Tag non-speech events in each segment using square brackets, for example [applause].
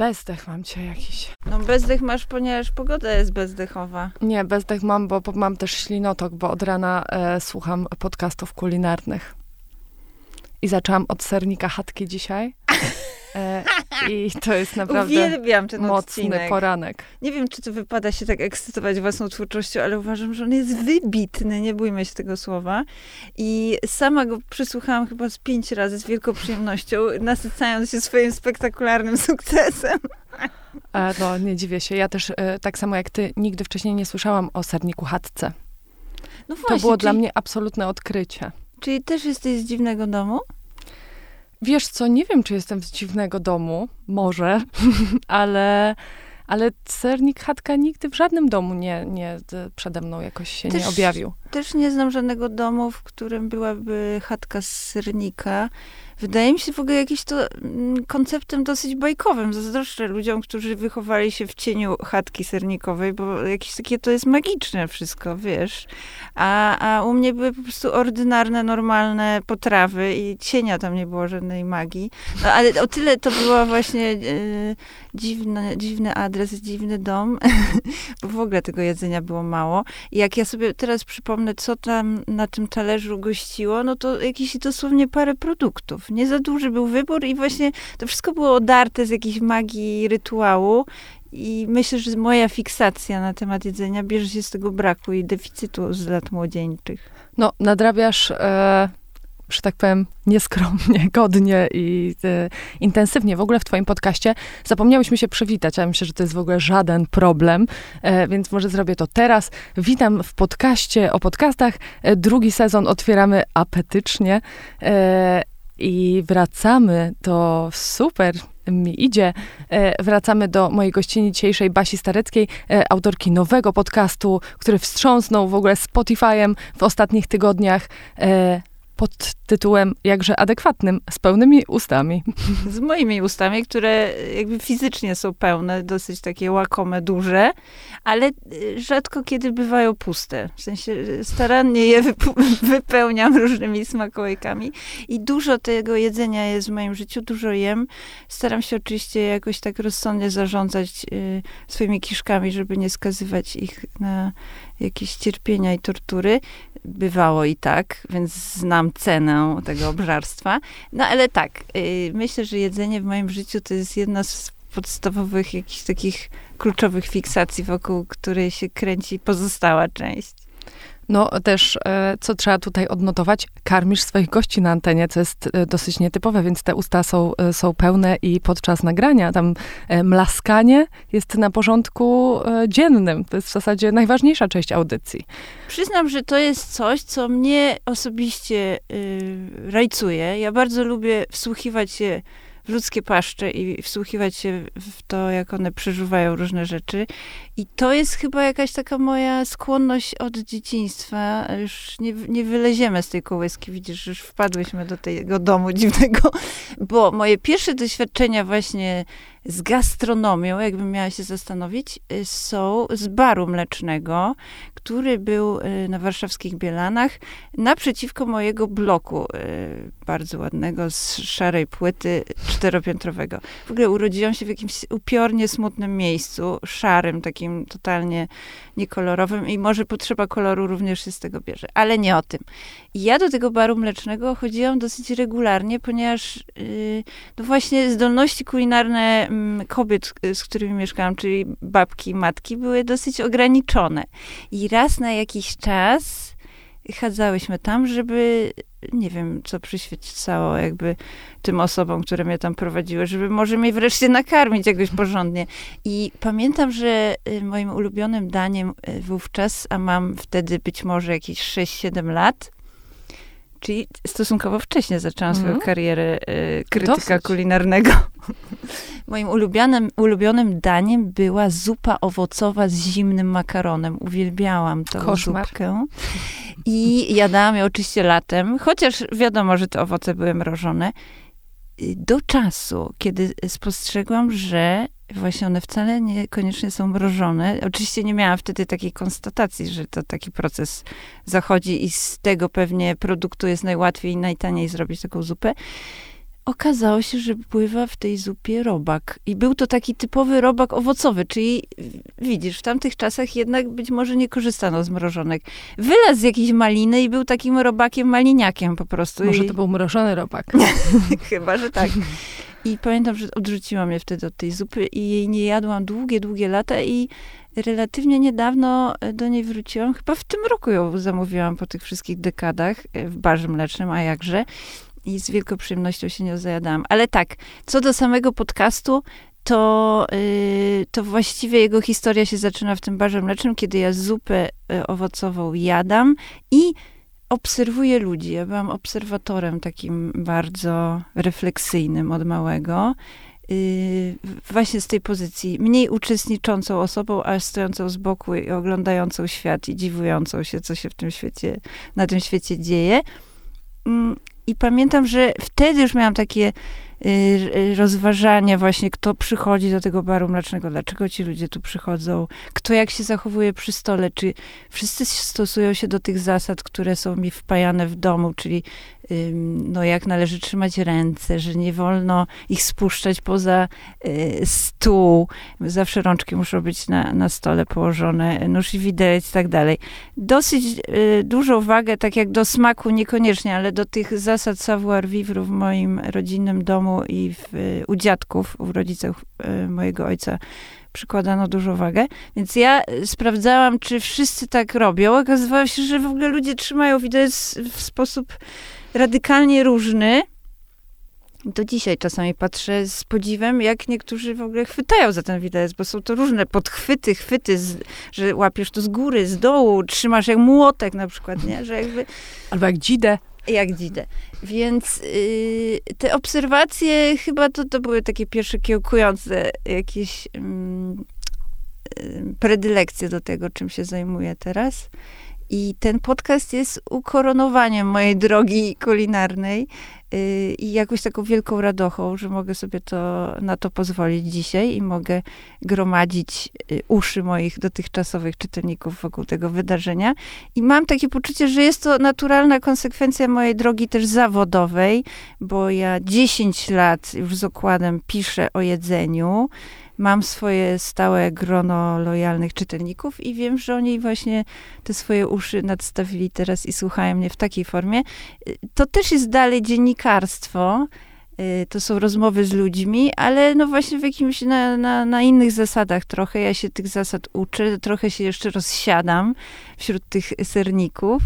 Bezdech mam cię jakiś. No bezdech masz, ponieważ pogoda jest bezdechowa. Nie, bezdech mam, bo mam też ślinotok, bo od rana e, słucham podcastów kulinarnych. I zaczęłam od sernika chatki dzisiaj. [laughs] I to jest [laughs] naprawdę Uwielbiam ten mocny odcinek. poranek. Nie wiem, czy to wypada się tak ekscytować własną twórczością, ale uważam, że on jest wybitny, nie bójmy się tego słowa. I sama go przesłuchałam chyba z pięć razy z wielką przyjemnością, nasycając się swoim spektakularnym [laughs] sukcesem. E, no, nie dziwię się. Ja też, e, tak samo jak ty, nigdy wcześniej nie słyszałam o serniku chatce. No To właśnie, było czyli, dla mnie absolutne odkrycie. Czyli też jesteś z dziwnego domu? Wiesz co, nie wiem, czy jestem z dziwnego domu, może, [laughs] ale, ale sernik chatka nigdy w żadnym domu nie, nie przede mną jakoś się Też- nie objawił. Też nie znam żadnego domu, w którym byłaby chatka z sernika. Wydaje mi się w ogóle jakimś to mm, konceptem dosyć bajkowym. Zazdroszczę ludziom, którzy wychowali się w cieniu chatki sernikowej, bo jakieś takie to jest magiczne wszystko, wiesz. A, a u mnie były po prostu ordynarne, normalne potrawy i cienia tam nie było żadnej magii. No, ale o tyle to była właśnie e, dziwny, dziwny adres, dziwny dom, [laughs] bo w ogóle tego jedzenia było mało. I jak ja sobie teraz przypomnę, co tam na tym talerzu gościło, no to jakieś dosłownie parę produktów. Nie za duży był wybór i właśnie to wszystko było odarte z jakiejś magii rytuału. I myślę, że moja fiksacja na temat jedzenia bierze się z tego braku i deficytu z lat młodzieńczych. No, nadrabiasz, e, że tak powiem, nieskromnie, [laughs] godnie i e, intensywnie. W ogóle w twoim podcaście zapomniałyśmy się przywitać, a myślę, że to jest w ogóle żaden problem, e, więc może zrobię to teraz. Witam w podcaście o podcastach. E, drugi sezon otwieramy apetycznie e, i wracamy do super mi idzie. E, wracamy do mojej gościni dzisiejszej, Basi Stareckiej, e, autorki nowego podcastu, który wstrząsnął w ogóle Spotify'em w ostatnich tygodniach e, pod tytułem jakże adekwatnym, z pełnymi ustami. Z moimi ustami, które jakby fizycznie są pełne, dosyć takie łakome, duże, ale y, rzadko kiedy bywają puste. W sensie y, starannie je [laughs] wypełniam różnymi smakołykami i dużo tego jedzenia jest w moim życiu, dużo jem. Staram się oczywiście jakoś tak rozsądnie zarządzać y, swoimi kiszkami, żeby nie skazywać ich na jakieś cierpienia i tortury. Bywało i tak, więc znam cenę tego obżarstwa. No ale tak, y, myślę, że jedzenie w moim życiu to jest jedna z podstawowych jakichś takich kluczowych fiksacji, wokół której się kręci pozostała część. No też, e, co trzeba tutaj odnotować, karmisz swoich gości na antenie, co jest e, dosyć nietypowe, więc te usta są, e, są pełne i podczas nagrania tam mlaskanie jest na porządku dziennym. To jest w zasadzie najważniejsza część audycji. Przyznam, że to jest coś, co mnie osobiście y, rajcuje. Ja bardzo lubię wsłuchiwać się w ludzkie paszcze i wsłuchiwać się w to, jak one przeżuwają różne rzeczy. I to jest chyba jakaś taka moja skłonność od dzieciństwa. Już nie, nie wyleziemy z tej kołyski. Widzisz, już wpadłyśmy do tego domu [laughs] dziwnego. Bo moje pierwsze doświadczenia właśnie z gastronomią, jakbym miała się zastanowić, y, są z baru mlecznego, który był y, na warszawskich Bielanach, naprzeciwko mojego bloku, y, bardzo ładnego, z szarej płyty, czteropiętrowego. W ogóle urodziłam się w jakimś upiornie smutnym miejscu, szarym, takim totalnie niekolorowym i może potrzeba koloru również się z tego bierze, ale nie o tym. Ja do tego baru mlecznego chodziłam dosyć regularnie, ponieważ yy, no właśnie zdolności kulinarne mm, kobiet, y, z którymi mieszkałam, czyli babki, matki, były dosyć ograniczone. I raz na jakiś czas chadzałyśmy tam, żeby nie wiem, co przyświecało jakby tym osobom, które mnie tam prowadziły, żeby może mnie wreszcie nakarmić jakoś porządnie. I pamiętam, że y, moim ulubionym daniem y, wówczas, a mam wtedy być może jakieś 6-7 lat, czyli stosunkowo wcześnie zaczęłam swoją Mhm. karierę y, krytyka Dosyć. kulinarnego. [laughs] Moim ulubionym, ulubionym daniem była zupa owocowa z zimnym makaronem. Uwielbiałam tą Koszmar. zupkę. I jadałam ją oczywiście latem, chociaż wiadomo, że te owoce były mrożone. Y, Do czasu, kiedy spostrzegłam, że właśnie one wcale niekoniecznie są mrożone. Oczywiście nie miałam wtedy takiej konstatacji, że to taki proces zachodzi i z tego pewnie produktu jest najłatwiej i najtaniej zrobić taką zupę. okazało się, że pływa w tej zupie robak. I był to taki typowy robak owocowy, czyli widzisz, w tamtych czasach jednak być może nie korzystano z mrożonek. Wylazł z jakiejś maliny i był takim robakiem maliniakiem po prostu. Może I... to był mrożony robak. [laughs] Chyba, że tak. [laughs] I pamiętam, że odrzuciłam mnie wtedy od tej zupy i jej nie jadłam długie, długie lata i relatywnie niedawno do niej wróciłam. Chyba w tym roku ją zamówiłam po tych wszystkich dekadach w barze mlecznym, a jakże i z wielką przyjemnością się nią zajadałam. Ale tak, co do samego podcastu, to, yy, to właściwie jego historia się zaczyna w tym barze mlecznym, kiedy ja zupę y, owocową jadam i obserwuję ludzi. Ja byłam obserwatorem takim bardzo refleksyjnym od małego. Yy, właśnie z tej pozycji, mniej uczestniczącą osobą, a stojącą z boku i oglądającą świat i dziwującą się, co się w tym świecie, na tym świecie dzieje. Yy, i pamiętam, że wtedy już miałam takie y, rozważania właśnie, kto przychodzi do tego baru mlecznego, dlaczego ci ludzie tu przychodzą, kto jak się zachowuje przy stole, czy wszyscy stosują się do tych zasad, które są mi wpajane w domu, czyli no, jak należy trzymać ręce, że nie wolno ich spuszczać poza y, stół. Zawsze rączki muszą być na, na stole położone, nóż i widelec i tak dalej. Dosyć y, dużą wagę, tak jak do smaku niekoniecznie, ale do tych zasad savoir vivre w moim rodzinnym domu i w, u dziadków, u rodziców y, mojego ojca przykładano dużą wagę. Więc ja sprawdzałam, czy wszyscy tak robią. Okazywało się, że w ogóle ludzie trzymają widelec w sposób radykalnie różny. Do dzisiaj czasami patrzę z podziwem, jak niektórzy w ogóle chwytają za ten widelec, bo są to różne podchwyty, chwyty, z, że łapiesz to z góry, z dołu, trzymasz jak młotek na przykład, nie? Że jakby... Albo jak dzidę. Jak dzidę. Więc yy, te obserwacje chyba to, to były takie pierwsze kiełkujące jakieś yy, predylekcje do tego, czym się zajmuję teraz. I ten podcast jest ukoronowaniem mojej drogi kulinarnej yy, i jakąś taką wielką radochą, że mogę sobie to, na to pozwolić dzisiaj i mogę gromadzić yy, uszy moich dotychczasowych czytelników wokół tego wydarzenia. I mam takie poczucie, że jest to naturalna konsekwencja mojej drogi też zawodowej, bo ja 10 lat już z okładem piszę o jedzeniu mam swoje stałe grono lojalnych czytelników i wiem, że oni właśnie te swoje uszy nadstawili teraz i słuchają mnie w takiej formie. To też jest dalej dziennikarstwo. Y, to są rozmowy z ludźmi, ale no właśnie w jakimś, na, na, na innych zasadach trochę. Ja się tych zasad uczę, trochę się jeszcze rozsiadam wśród tych serników.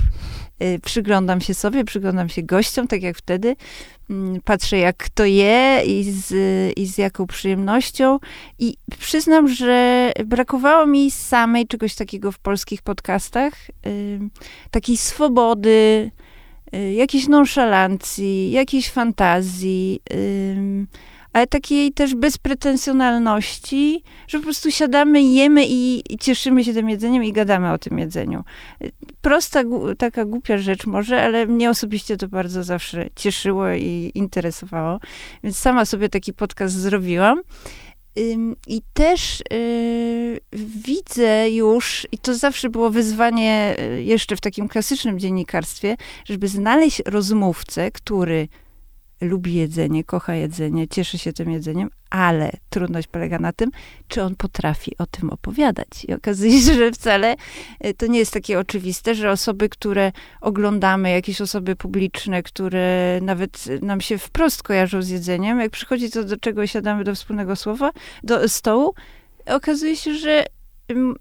Y, przyglądam się sobie, przyglądam się gościom, tak jak wtedy. Mm, patrzę, jak kto je i z, i z jaką przyjemnością. I przyznam, że brakowało mi samej czegoś takiego w polskich podcastach. Takiej swobody, y, jakiejś nonszalancji, jakiejś fantazji ale takiej też bezpretensjonalności, że po prostu siadamy, jemy i, i, cieszymy się tym jedzeniem i gadamy o tym jedzeniu. Prosta, taka głupia rzecz może, ale mnie osobiście to bardzo zawsze cieszyło i interesowało. Więc sama sobie taki podcast zrobiłam. I też y, widzę już, i to zawsze było wyzwanie y, jeszcze w takim klasycznym dziennikarstwie, żeby znaleźć rozmówcę, który lubi jedzenie, kocha jedzenie, cieszy się tym jedzeniem, ale trudność polega na tym, czy on potrafi o tym opowiadać. I okazuje się, że wcale e, to nie jest takie oczywiste, że osoby, które oglądamy, jakieś osoby publiczne, które nawet nam się wprost kojarzą z jedzeniem, jak przychodzi to do czego siadamy do wspólnego słowa, do stołu, okazuje się, że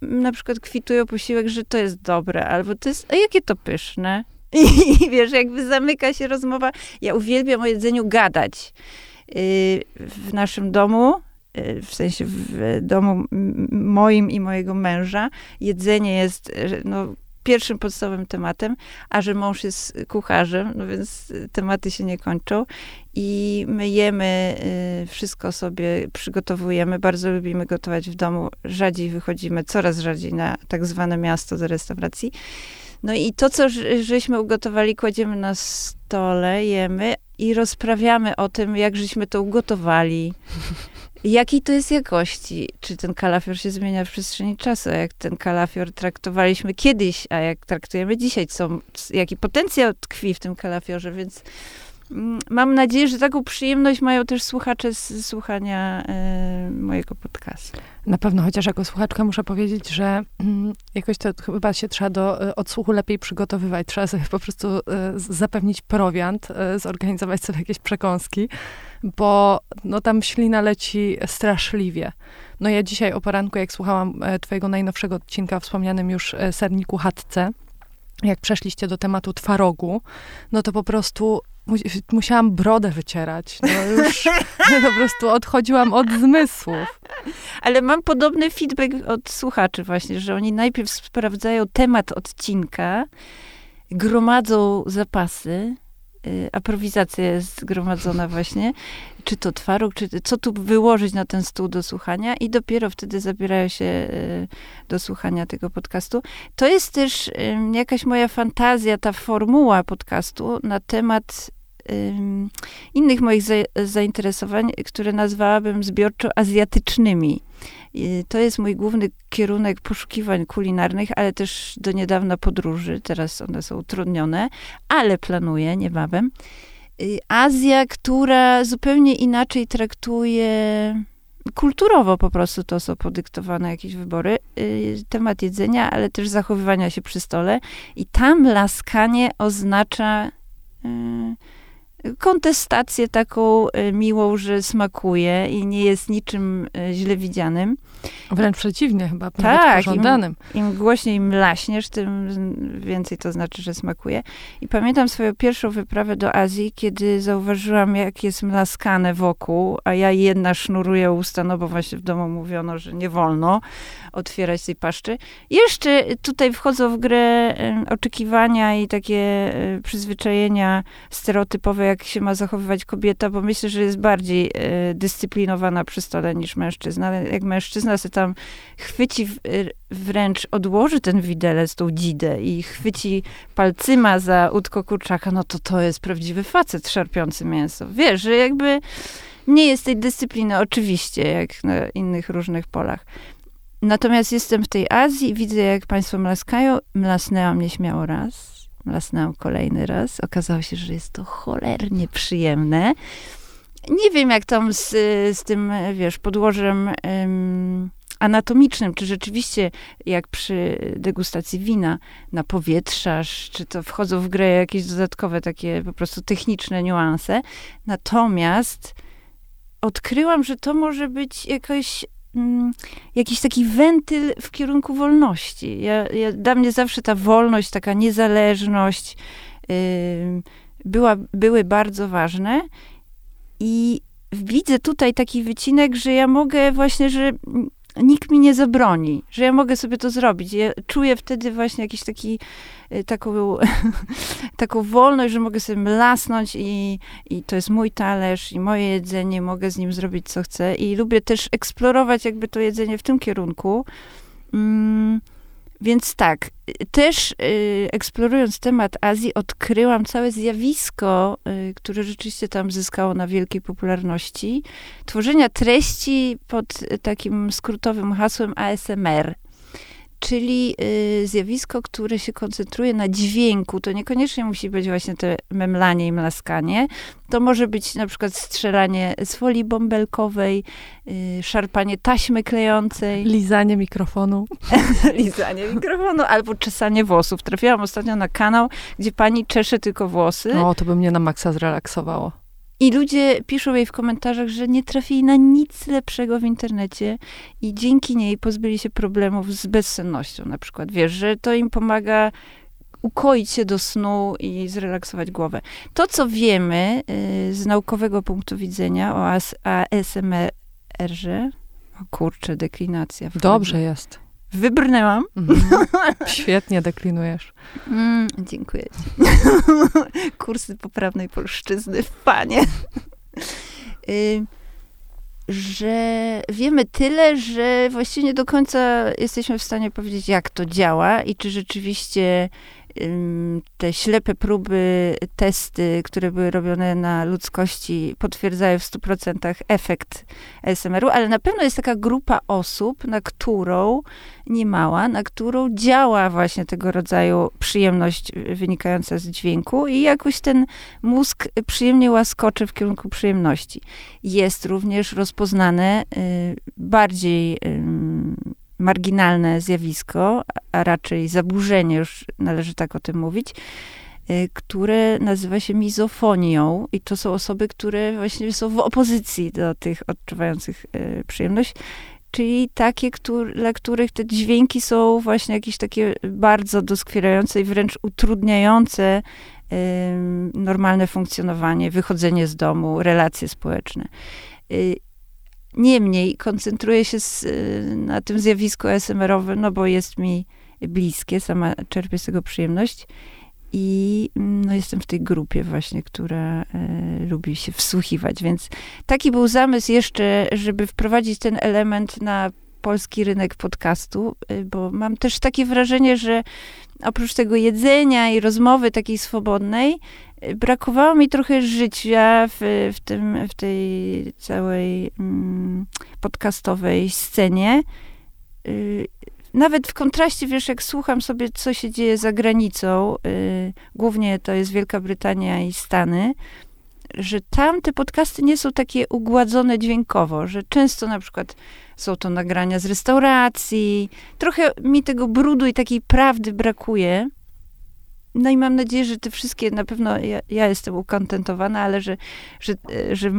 na przykład kwitują posiłek, że to jest dobre, albo to jest, a jakie to pyszne, [laughs] i wiesz, jakby zamyka się rozmowa. Ja uwielbiam o jedzeniu gadać. Y, w naszym domu, y, w sensie w domu moim i mojego męża, jedzenie jest y, no, pierwszym podstawowym tematem, a że mąż jest kucharzem, no więc tematy się nie kończą. I my jemy, wszystko sobie przygotowujemy. Bardzo lubimy gotować w domu. Rzadziej wychodzimy, coraz rzadziej na tak zwane miasto do restauracji. No i to, co żeśmy ugotowali, kładziemy na stole, jemy i rozprawiamy o tym, jak żeśmy to ugotowali. [laughs] Jakiej to jest jakości? Czy ten kalafior się zmienia w przestrzeni czasu? Jak ten kalafior traktowaliśmy kiedyś, a jak traktujemy dzisiaj? Co, jaki potencjał tkwi w tym kalafiorze? Więc mam nadzieję, że taką przyjemność mają też słuchacze z słuchania e, mojego podcastu. Na pewno, chociaż jako słuchaczka muszę powiedzieć, że mm, jakoś to chyba się trzeba do e, odsłuchu lepiej przygotowywać. Trzeba sobie po prostu e, zapewnić prowiant, zorganizować sobie jakieś przekąski, bo no, tam ślina leci straszliwie. No ja dzisiaj o poranku, jak słuchałam twojego najnowszego odcinka o wspomnianym już serniku chatce, jak przeszliście do tematu twarogu, no to po prostu musiałam brodę wycierać. No już [laughs] po prostu odchodziłam od zmysłów. Ale mam podobny feedback od słuchaczy właśnie, że oni najpierw sprawdzają temat odcinka, gromadzą zapasy, y, aprowizacja jest zgromadzona właśnie, czy to twaróg, czy co tu wyłożyć na ten stół do słuchania i dopiero wtedy zabierają się y, do słuchania tego podcastu. To jest też jakaś moja fantazja, ta formuła podcastu na temat innych moich zainteresowań, które nazwałabym zbiorczo azjatycznymi. To jest mój główny kierunek poszukiwań kulinarnych, ale też do niedawna podróży. Teraz one są utrudnione, ale planuję niebawem. Y, Azja, która zupełnie inaczej traktuje kulturowo po prostu to są podyktowane jakieś wybory, y, temat jedzenia, ale też zachowywania się przy stole. I tam laskanie oznacza y, kontestację taką e, miłą, że smakuje i nie jest niczym e, źle widzianym. Wręcz przeciwnie, chyba tak, pożądanym. Im, Im głośniej mlaśniesz, tym więcej to znaczy, że smakuje. I pamiętam swoją pierwszą wyprawę do Azji, kiedy zauważyłam, jak jest mlaskane wokół, a ja jedna sznuruję usta, no bo właśnie w domu mówiono, że nie wolno otwierać tej paszczy. Jeszcze tutaj wchodzą w grę oczekiwania i takie przyzwyczajenia stereotypowe, jak się ma zachowywać kobieta, bo myślę, że jest bardziej e, dyscyplinowana przy stole niż mężczyzna. Jak mężczyzna sobie tam chwyci, wręcz odłoży ten widelec, tą dzidę i chwyci palcyma za udko kurczaka, no to to jest prawdziwy facet szarpiący mięso. Wiesz, że jakby nie jest tej dyscypliny, oczywiście, jak na innych różnych polach. Natomiast jestem w tej Azji i widzę, jak państwo mlaskają. Mlasnęłam nieśmiało raz mlasnęłam kolejny raz. Okazało się, że jest to cholernie przyjemne. Nie wiem, jak tam z, z tym, wiesz, podłożem um, anatomicznym, czy rzeczywiście jak przy degustacji wina napowietrzasz, czy to wchodzą w grę jakieś dodatkowe takie po prostu techniczne niuanse. Natomiast odkryłam, że to może być jakoś Mm, jakiś taki wentyl w kierunku wolności. Ja, ja, dla mnie zawsze ta wolność, taka niezależność yy, była, były bardzo ważne i widzę tutaj taki wycinek, że ja mogę właśnie, że nikt mi nie zabroni, że ja mogę sobie to zrobić. Ja czuję wtedy właśnie jakiś taki, y, taką, [laughs] taką wolność, że mogę sobie mlasnąć i, i to jest mój talerz i moje jedzenie, mogę z nim zrobić co chcę i lubię też eksplorować jakby to jedzenie w tym kierunku. Mm, więc tak, też y, eksplorując temat Azji, odkryłam całe zjawisko, y, które rzeczywiście tam zyskało na wielkiej popularności, tworzenia treści pod takim skrótowym hasłem ASMR czyli y, zjawisko, które się koncentruje na dźwięku. To niekoniecznie musi być właśnie te memlanie i mlaskanie. To może być na przykład strzelanie z folii bąbelkowej, y, szarpanie taśmy klejącej. Lizanie mikrofonu. [laughs] Lizanie mikrofonu albo czesanie włosów. Trafiłam ostatnio na kanał, gdzie pani czesze tylko włosy. O, to by mnie na maksa zrelaksowało. I ludzie piszą jej w komentarzach, że nie trafili na nic lepszego w internecie i dzięki niej pozbyli się problemów z bezsennością na przykład. Wiesz, że to im pomaga ukoić się do snu i zrelaksować głowę. To, co wiemy y, z naukowego punktu widzenia o ASMR-ze, o kurczę, deklinacja. Dobrze jest. Wybrnęłam. Mhm. [laughs] Świetnie deklinujesz. Mm, dziękuję ci. [laughs] Kursy poprawnej polszczyzny w panie. Y że wiemy tyle, że właściwie nie do końca jesteśmy w stanie powiedzieć, jak to działa i czy rzeczywiście te ślepe próby, testy, które były robione na ludzkości, potwierdzają w 100% efekt ASMR-u, ale na pewno jest taka grupa osób, na którą, nie mała, na którą działa właśnie tego rodzaju przyjemność wynikająca z dźwięku i jakoś ten mózg przyjemnie łaskoczy w kierunku przyjemności. Jest również rozpoznane y, bardziej marginalne zjawisko, a raczej zaburzenie, już należy tak o tym mówić, y, które nazywa się mizofonią i to są osoby, które właśnie są w opozycji do tych odczuwających y, przyjemność, czyli takie, który, dla których te dźwięki są właśnie jakieś takie bardzo doskwierające i wręcz utrudniające normalne funkcjonowanie, wychodzenie z domu, relacje społeczne. Y, Niemniej koncentruję się z, y, na tym zjawisku ASMR-owym, no bo jest mi bliskie, sama czerpię z tego przyjemność. I mm, no, jestem w tej grupie właśnie, która e, lubi się wsłuchiwać. Więc taki był zamysł jeszcze, żeby wprowadzić ten element na polski rynek podcastu, y, bo mam też takie wrażenie, że oprócz tego jedzenia i rozmowy takiej swobodnej, brakowało mi trochę życia w, w, tym, w tej całej mm, podcastowej scenie. Y, nawet w kontraście, wiesz, jak słucham sobie, co się dzieje za granicą, y, głównie to jest Wielka Brytania i Stany, że tam te podcasty nie są takie ugładzone dźwiękowo, że często na przykład są to nagrania z restauracji. Trochę mi tego brudu i takiej prawdy brakuje. No i mam nadzieję, że te wszystkie, na pewno ja, ja, jestem ukontentowana, ale że, że, że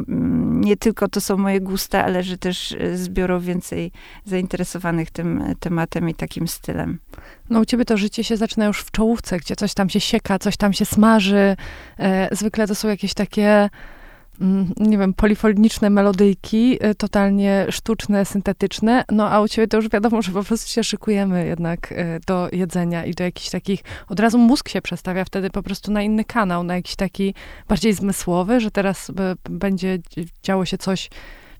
nie tylko to są moje gusta, ale że też zbiorą więcej zainteresowanych tym tematem i takim stylem. No u ciebie to życie się zaczyna już w czołówce, gdzie coś tam się sieka, coś tam się smaży. E, zwykle to są jakieś takie Mm, nie wiem, polifoniczne melodyjki, y, totalnie sztuczne, syntetyczne, no a u ciebie to już wiadomo, że po prostu się szykujemy jednak y, do jedzenia i do jakichś takich, od razu mózg się przestawia wtedy po prostu na inny kanał, na jakiś taki bardziej zmysłowy, że teraz będzie działo się coś,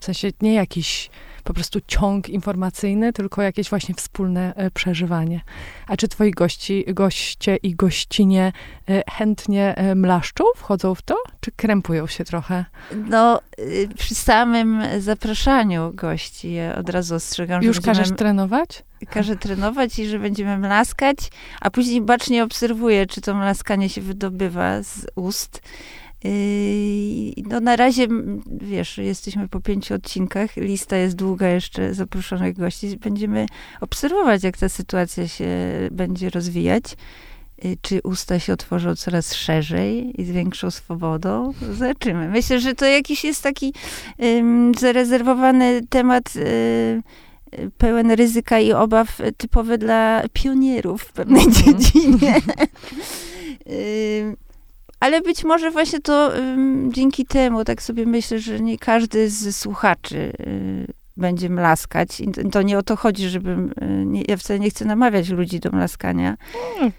w sensie nie jakiś po prostu ciąg informacyjny, tylko jakieś właśnie wspólne e, przeżywanie. A czy twoi gości, goście i gościnie e, chętnie e, mlaszczą, wchodzą w to, czy krępują się trochę? No, y, przy samym zapraszaniu gości ja od razu ostrzegam, Już że Już każesz trenować? Każę trenować i że będziemy mlaskać, a później bacznie obserwuję, czy to mlaskanie się wydobywa z ust. Yy, no na razie, wiesz, jesteśmy po pięciu odcinkach, lista jest długa jeszcze zaproszonych gości. Będziemy obserwować, jak ta sytuacja się będzie rozwijać. Yy, czy usta się otworzą coraz szerzej i z większą swobodą? Zobaczymy. Myślę, że to jakiś jest taki um, zarezerwowany temat um, pełen ryzyka i obaw typowy dla pionierów w pewnej mm -hmm. [laughs] dziedzinie. [laughs] Ale być może właśnie to dzięki temu, tak sobie myślę, że nie każdy z słuchaczy y, będzie mlaskać. I to nie o to chodzi, żebym. Y, nie, ja wcale nie chcę namawiać ludzi do mlaskania. Hmm.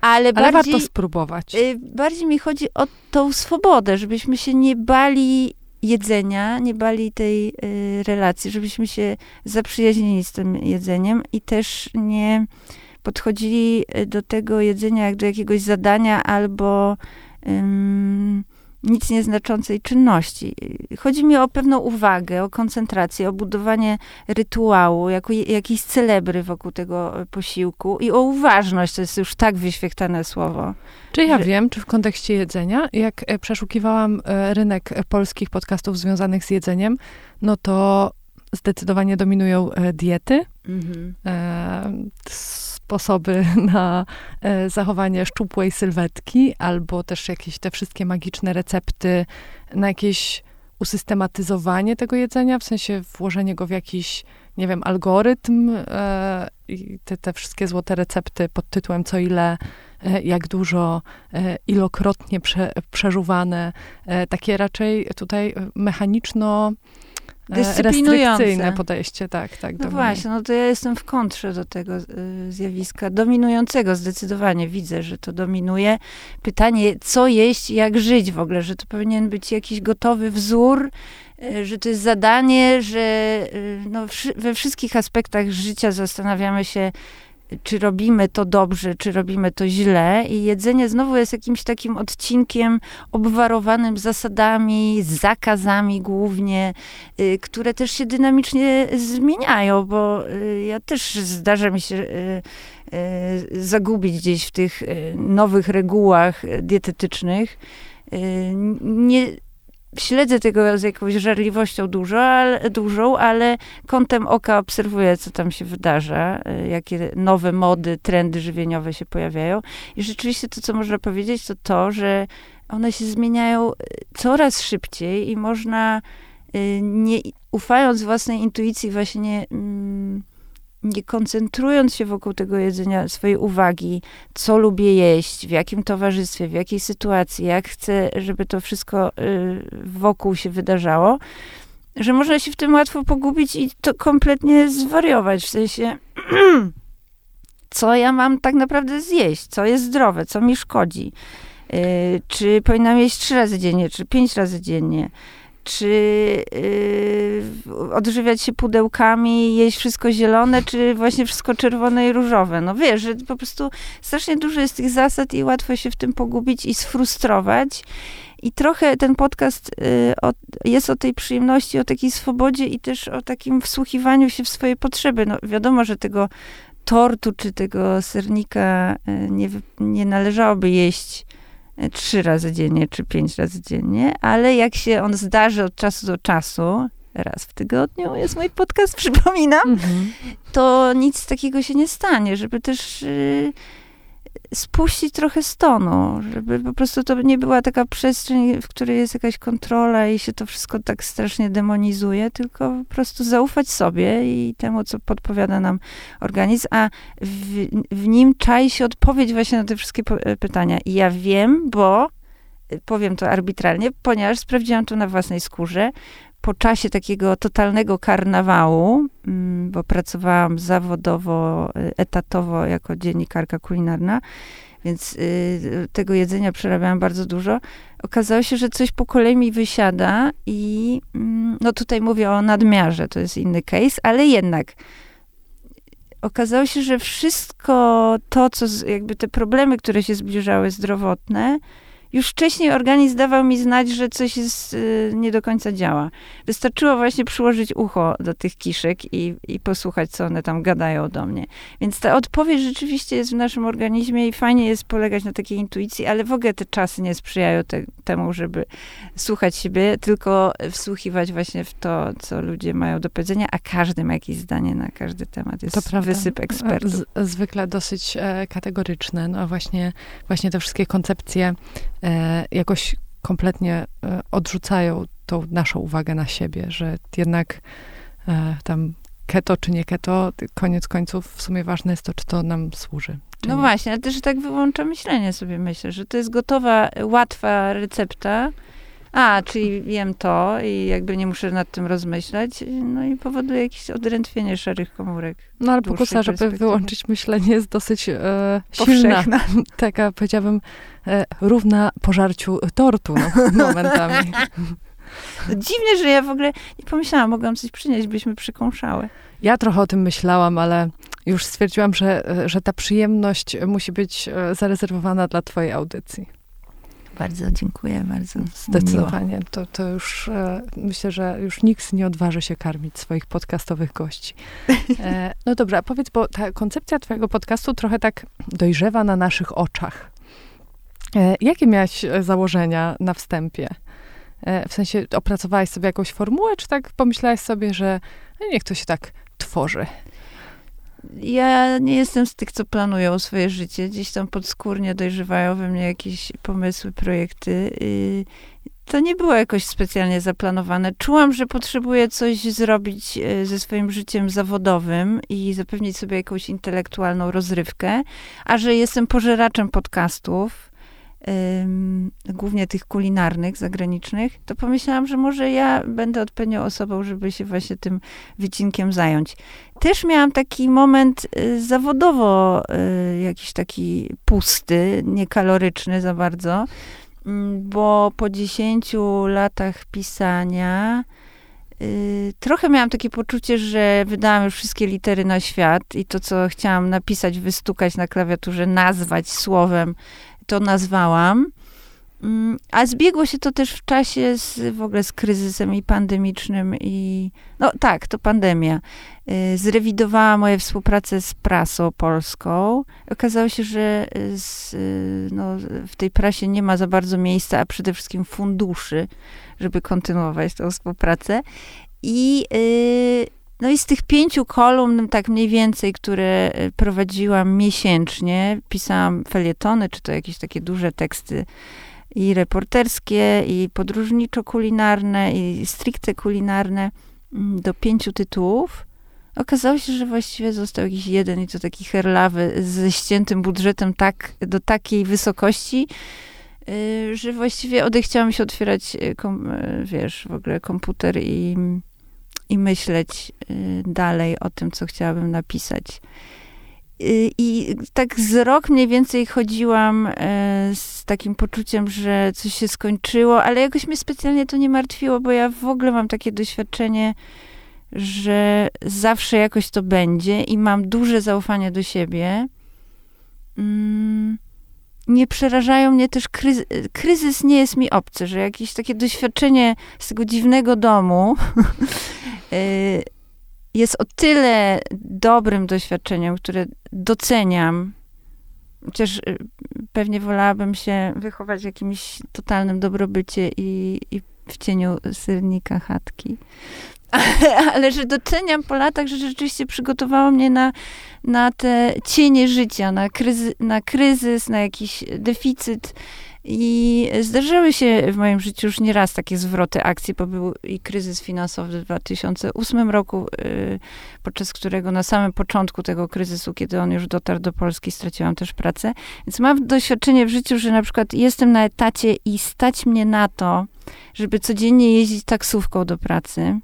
Ale, Ale bardziej, warto spróbować. Y, bardziej mi chodzi o tą swobodę, żebyśmy się nie bali jedzenia, nie bali tej relacji, żebyśmy się zaprzyjaźnili z tym jedzeniem i też nie podchodzili do tego jedzenia jak do jakiegoś zadania albo nic nieznaczącej czynności. Chodzi mi o pewną uwagę, o koncentrację, o budowanie rytuału, jako jakiejś celebry wokół tego posiłku i o uważność, to jest już tak wyświechtane słowo. Czy ja że... wiem, czy w kontekście jedzenia, jak e, przeszukiwałam e, rynek polskich podcastów związanych z jedzeniem, no to zdecydowanie dominują e, diety. Mhm. E, sposoby [laughs] na e, zachowanie szczupłej sylwetki, albo też jakieś te wszystkie magiczne recepty na jakieś usystematyzowanie tego jedzenia, w sensie włożenie go w jakiś, nie wiem, algorytm e, i te, te wszystkie złote recepty pod tytułem co ile, e, jak dużo, ilokrotnie prze, przeżuwane, takie raczej tutaj mechaniczno E, restrykcyjne podejście, tak, tak. No właśnie, no to ja jestem w kontrze do tego y, zjawiska dominującego, zdecydowanie widzę, że to dominuje. Pytanie, co jeść, jak żyć w ogóle, że to powinien być jakiś gotowy wzór, y, że to jest zadanie, że y, no, we wszystkich aspektach życia zastanawiamy się, czy robimy to dobrze, czy robimy to źle. I jedzenie znowu jest jakimś takim odcinkiem obwarowanym zasadami, zakazami głównie, y, które też się dynamicznie zmieniają, bo y, ja też zdarza mi się y, zagubić gdzieś w tych nowych regułach dietetycznych. Nie, śledzę tego z jakąś żarliwością dużo, ale, dużą, ale kątem oka obserwuję, co tam się wydarza, y, jakie nowe mody, trendy żywieniowe się pojawiają. I rzeczywiście to, co można powiedzieć, to to, że one się zmieniają y, coraz szybciej i można, y, nie ufając własnej intuicji, właśnie. Mm, nie koncentrując się wokół tego jedzenia swojej uwagi, co lubię jeść, w jakim towarzystwie, w jakiej sytuacji, jak chcę, żeby to wszystko y, wokół się wydarzało, że można się w tym łatwo pogubić i to kompletnie zwariować. W sensie, [clears throat] co ja mam tak naprawdę zjeść, co jest zdrowe, co mi szkodzi. Y, czy powinnam jeść trzy razy dziennie, czy pięć razy dziennie czy yy, odżywiać się pudełkami, jeść wszystko zielone, czy właśnie wszystko czerwone i różowe. No wiesz, że po prostu strasznie dużo jest tych zasad i łatwo się w tym pogubić i sfrustrować. I trochę ten podcast y, o, jest o tej przyjemności, o takiej swobodzie i też o takim wsłuchiwaniu się w swoje potrzeby. No wiadomo, że tego tortu czy tego sernika y, nie, nie należałoby jeść trzy razy dziennie czy pięć razy dziennie, ale jak się on zdarzy od czasu do czasu, raz w tygodniu jest mój podcast, [laughs] przypominam, mhm. to nic takiego się nie stanie, żeby też y, spuścić trochę stonu, żeby po prostu to nie była taka przestrzeń, w której jest jakaś kontrola i się to wszystko tak strasznie demonizuje, tylko po prostu zaufać sobie i temu, co podpowiada nam organizm, a w, w nim czai się odpowiedź właśnie na te wszystkie e, pytania. I ja wiem, bo e, powiem to arbitralnie, ponieważ sprawdziłam to na własnej skórze, po czasie takiego totalnego karnawału, mm, bo pracowałam zawodowo, y, etatowo jako dziennikarka kulinarna, więc y, tego jedzenia przerabiałam bardzo dużo. Okazało się, że coś po kolei mi wysiada i mm, no tutaj mówię o nadmiarze, to jest inny case, ale jednak okazało się, że wszystko to, co jakby te problemy, które się zbliżały zdrowotne, już wcześniej organizm dawał mi znać, że coś jest, y, nie do końca działa. Wystarczyło właśnie przyłożyć ucho do tych kiszek i, i posłuchać, co one tam gadają do mnie. Więc ta odpowiedź rzeczywiście jest w naszym organizmie i fajnie jest polegać na takiej intuicji, ale w ogóle te czasy nie sprzyjają te, temu, żeby słuchać siebie, tylko wsłuchiwać właśnie w to, co ludzie mają do powiedzenia, a każdy ma jakieś zdanie na każdy temat. Jest to prawda. wysyp ekspertów. Z, zwykle dosyć e, kategoryczne. No właśnie, właśnie te wszystkie koncepcje jakoś kompletnie e, odrzucają tą naszą uwagę na siebie, że jednak e, tam keto czy nie keto, koniec końców w sumie ważne jest to, czy to nam służy. No nie. właśnie, ale też tak wyłącza myślenie sobie, myślę, że to jest gotowa, łatwa recepta, a, czyli wiem to i jakby nie muszę nad tym rozmyślać, no i powoduje jakieś odrętwienie szarych komórek. No ale pokusa, żeby wyłączyć myślenie jest dosyć e, silna. [laughs] Taka, powiedziałabym, e, równa pożarciu tortu no, [laughs] momentami. Dziwnie, że ja w ogóle nie pomyślałam, mogłam coś przynieść, byśmy przykąszały. Ja trochę o tym myślałam, ale już stwierdziłam, że, że ta przyjemność musi być e, zarezerwowana dla twojej audycji. Bardzo dziękuję, bardzo. Zdecydowanie. To, to już e, myślę, że już nikt nie odważy się karmić swoich podcastowych gości. E, [laughs] no dobra, powiedz, bo ta koncepcja twojego podcastu trochę tak dojrzewa na naszych oczach. E, jakie miałaś założenia na wstępie? W sensie opracowałaś sobie jakąś formułę, czy tak pomyślałaś sobie, że no niech to się tak tworzy? Ja nie jestem z tych, co planują swoje życie. Gdzieś tam podskórnie dojrzewają we mnie jakieś pomysły, projekty. To nie było jakoś specjalnie zaplanowane. Czułam, że potrzebuję coś zrobić e, ze swoim życiem zawodowym i zapewnić sobie jakąś intelektualną rozrywkę, a że jestem pożeraczem podcastów, głównie tych kulinarnych, zagranicznych, to pomyślałam, że może ja będę odpowiednią osobą, żeby się właśnie tym wycinkiem zająć. Też miałam taki moment y, zawodowo y, jakiś taki pusty, niekaloryczny za bardzo, mm, bo po 10 latach pisania y, trochę miałam takie poczucie, że wydałam już wszystkie litery na świat i to, co chciałam napisać, wystukać na klawiaturze, nazwać słowem, to nazwałam. Mm, a zbiegło się to też w czasie z, w ogóle z kryzysem i pandemicznym i no tak, to pandemia. Y, zrewidowała moje współpracę z prasą polską. Okazało się, że z, y, no, w tej prasie nie ma za bardzo miejsca, a przede wszystkim funduszy, żeby kontynuować tę współpracę. I y, no i z tych pięciu kolumn, tak mniej więcej, które prowadziłam miesięcznie, pisałam felietony, czy to jakieś takie duże teksty i reporterskie, i podróżniczo-kulinarne, i stricte kulinarne mm, do pięciu tytułów. Okazało się, że właściwie został jakiś jeden i to taki herlawy ze ściętym budżetem tak, do takiej wysokości, y, że właściwie odechciałam się otwierać, y, kom, y, wiesz, w ogóle komputer i, i myśleć dalej o tym, co chciałabym napisać. I tak z rok mniej więcej chodziłam e, z takim poczuciem, że coś się skończyło, ale jakoś mnie specjalnie to nie martwiło, bo ja w ogóle mam takie doświadczenie, że zawsze jakoś to będzie i mam duże zaufanie do siebie. Mm, nie przerażają mnie też kryzys. Kryzys nie jest mi obcy, że jakieś takie doświadczenie z tego dziwnego domu [laughs] jest o tyle dobrym doświadczeniem, które doceniam. Chociaż y, pewnie wolałabym się wychować w jakimś totalnym dobrobycie i, i w cieniu syrnika chatki. Ale, [laughs] ale, że doceniam po latach, że rzeczywiście przygotowało mnie na, na te cienie życia, na, kryzy, na kryzys, na jakiś deficyt i zdarzyły się w moim życiu już nieraz takie zwroty akcji, bo był i kryzys finansowy w 2008 roku, y, podczas którego na samym początku tego kryzysu, kiedy on już dotarł do Polski, straciłam też pracę. Więc mam doświadczenie w życiu, że na przykład jestem na etacie i stać mnie na to, żeby codziennie jeździć taksówką do pracy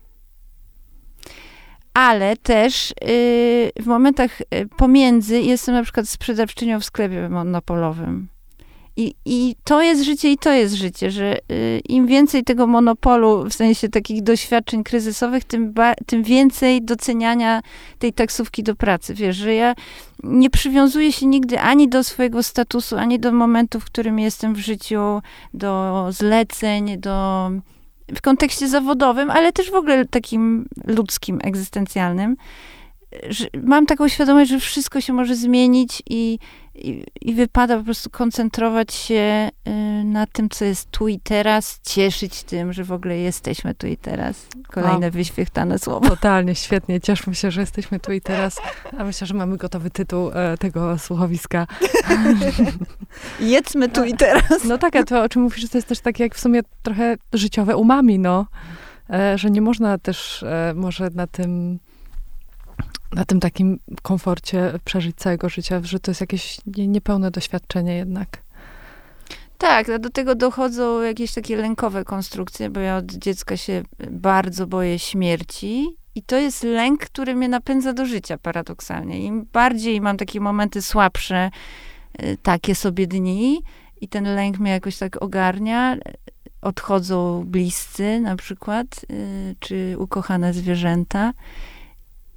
ale też y, w momentach y, pomiędzy jestem na przykład sprzedawczynią w sklepie monopolowym. I, I to jest życie i to jest życie, że y, im więcej tego monopolu, w sensie takich doświadczeń kryzysowych, tym, tym więcej doceniania tej taksówki do pracy. Wiesz, że ja nie przywiązuję się nigdy ani do swojego statusu, ani do momentu, w którym jestem w życiu, do zleceń, do w kontekście zawodowym, ale też w ogóle takim ludzkim, egzystencjalnym. Mam taką świadomość, że wszystko się może zmienić i i, I, wypada po prostu koncentrować się y, na tym, co jest tu i teraz, cieszyć tym, że w ogóle jesteśmy tu i teraz. Kolejne o, wyświechtane słowo. Totalnie, świetnie. Cieszmy się, że jesteśmy tu i teraz. A myślę, że mamy gotowy tytuł e, tego słuchowiska. [laughs] Jedzmy tu i teraz. No tak, a to o czym mówisz, to jest też takie jak w sumie trochę życiowe umami, no. E, że nie można też e, może na tym na tym takim komforcie przeżyć całego życia, że to jest jakieś nie, niepełne doświadczenie jednak. Tak, a do tego dochodzą jakieś takie lękowe konstrukcje, bo ja od dziecka się bardzo boję śmierci. I to jest lęk, który mnie napędza do życia paradoksalnie. Im bardziej mam takie momenty słabsze, y, takie sobie dni, i ten lęk mnie jakoś tak ogarnia, odchodzą bliscy na przykład, y, czy ukochane zwierzęta.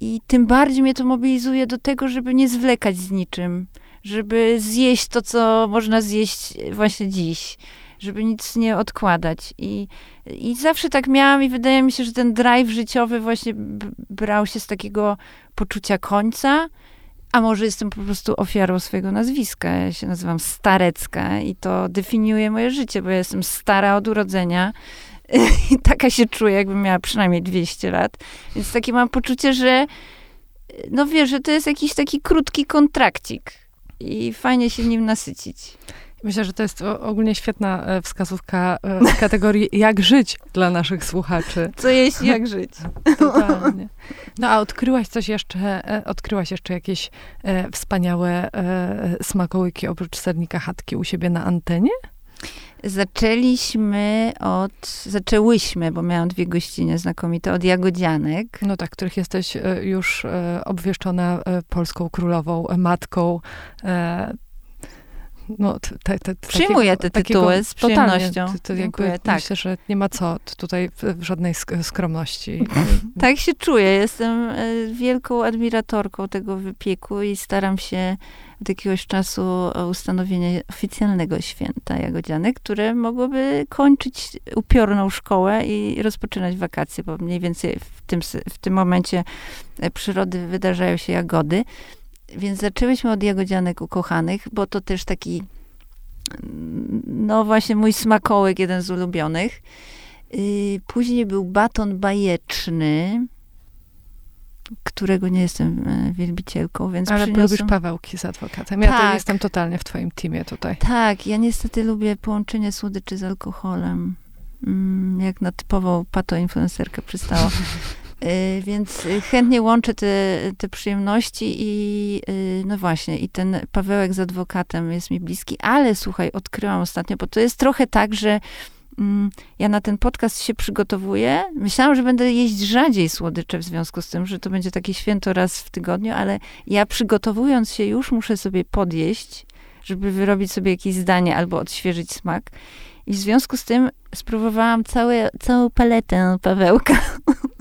I tym bardziej mnie to mobilizuje do tego, żeby nie zwlekać z niczym, żeby zjeść to, co można zjeść właśnie dziś, żeby nic nie odkładać. I, i zawsze tak miałam, i wydaje mi się, że ten drive życiowy właśnie brał się z takiego poczucia końca. A może jestem po prostu ofiarą swojego nazwiska. Ja się nazywam Starecka i to definiuje moje życie, bo ja jestem stara od urodzenia [laughs] i taka się czuję, jakbym miała przynajmniej 200 lat. Więc takie mam poczucie, że no wiesz, że to jest jakiś taki krótki kontrakcik i fajnie się nim nasycić. Myślę, że to jest ogólnie świetna e, wskazówka e, w [laughs] kategorii jak żyć dla naszych słuchaczy. Co jeść, jak żyć. Totalnie. No a odkryłaś coś jeszcze, e, odkryłaś jeszcze jakieś wspaniałe smakołyki oprócz sernika chatki u siebie na antenie? Zaczęliśmy od, zaczęłyśmy, bo miałam dwie gościnie znakomite, od jagodzianek. No tak, których jesteś e, już e, obwieszczona e, polską królową, matką. No, te, te, Przyjmuję te tytuły z przyjemnością. To, jakby, tak. Myślę, że nie ma co tutaj żadnej skromności. [laughs] tak się czuję. Jestem e, wielką admiratorką tego wypieku i staram się od jakiegoś czasu o ustanowienie oficjalnego święta jagodzianek, które mogłoby kończyć upiorną szkołę i rozpoczynać wakacje, bo mniej więcej w tym, w tym momencie e, przyrody wydarzają się jagody. Więc zaczęłyśmy od jagodzianek ukochanych, bo to też taki, no właśnie mój smakołek, jeden z ulubionych. Y, później był baton bajeczny, którego nie jestem e, wielbicielką, więc Ale przyniosłem... lubisz Pawełki z adwokatem. Ja tak. jestem totalnie w twoim teamie tutaj. Tak, ja niestety lubię połączenie słodyczy z alkoholem. Mm, jak na typową pato-influencerkę przystało. [laughs] Y, więc chętnie łączę te, te przyjemności i y, no właśnie, i ten Pawełek z adwokatem jest mi bliski, ale słuchaj, odkryłam ostatnio, bo to jest trochę tak, że mm, ja na ten podcast się przygotowuję. Myślałam, że będę jeść rzadziej słodycze w związku z tym, że to będzie takie święto raz w tygodniu, ale ja przygotowując się już muszę sobie podjeść, żeby wyrobić sobie jakieś zdanie albo odświeżyć smak. I w związku z tym spróbowałam całe, całą paletę Pawełka, [laughs]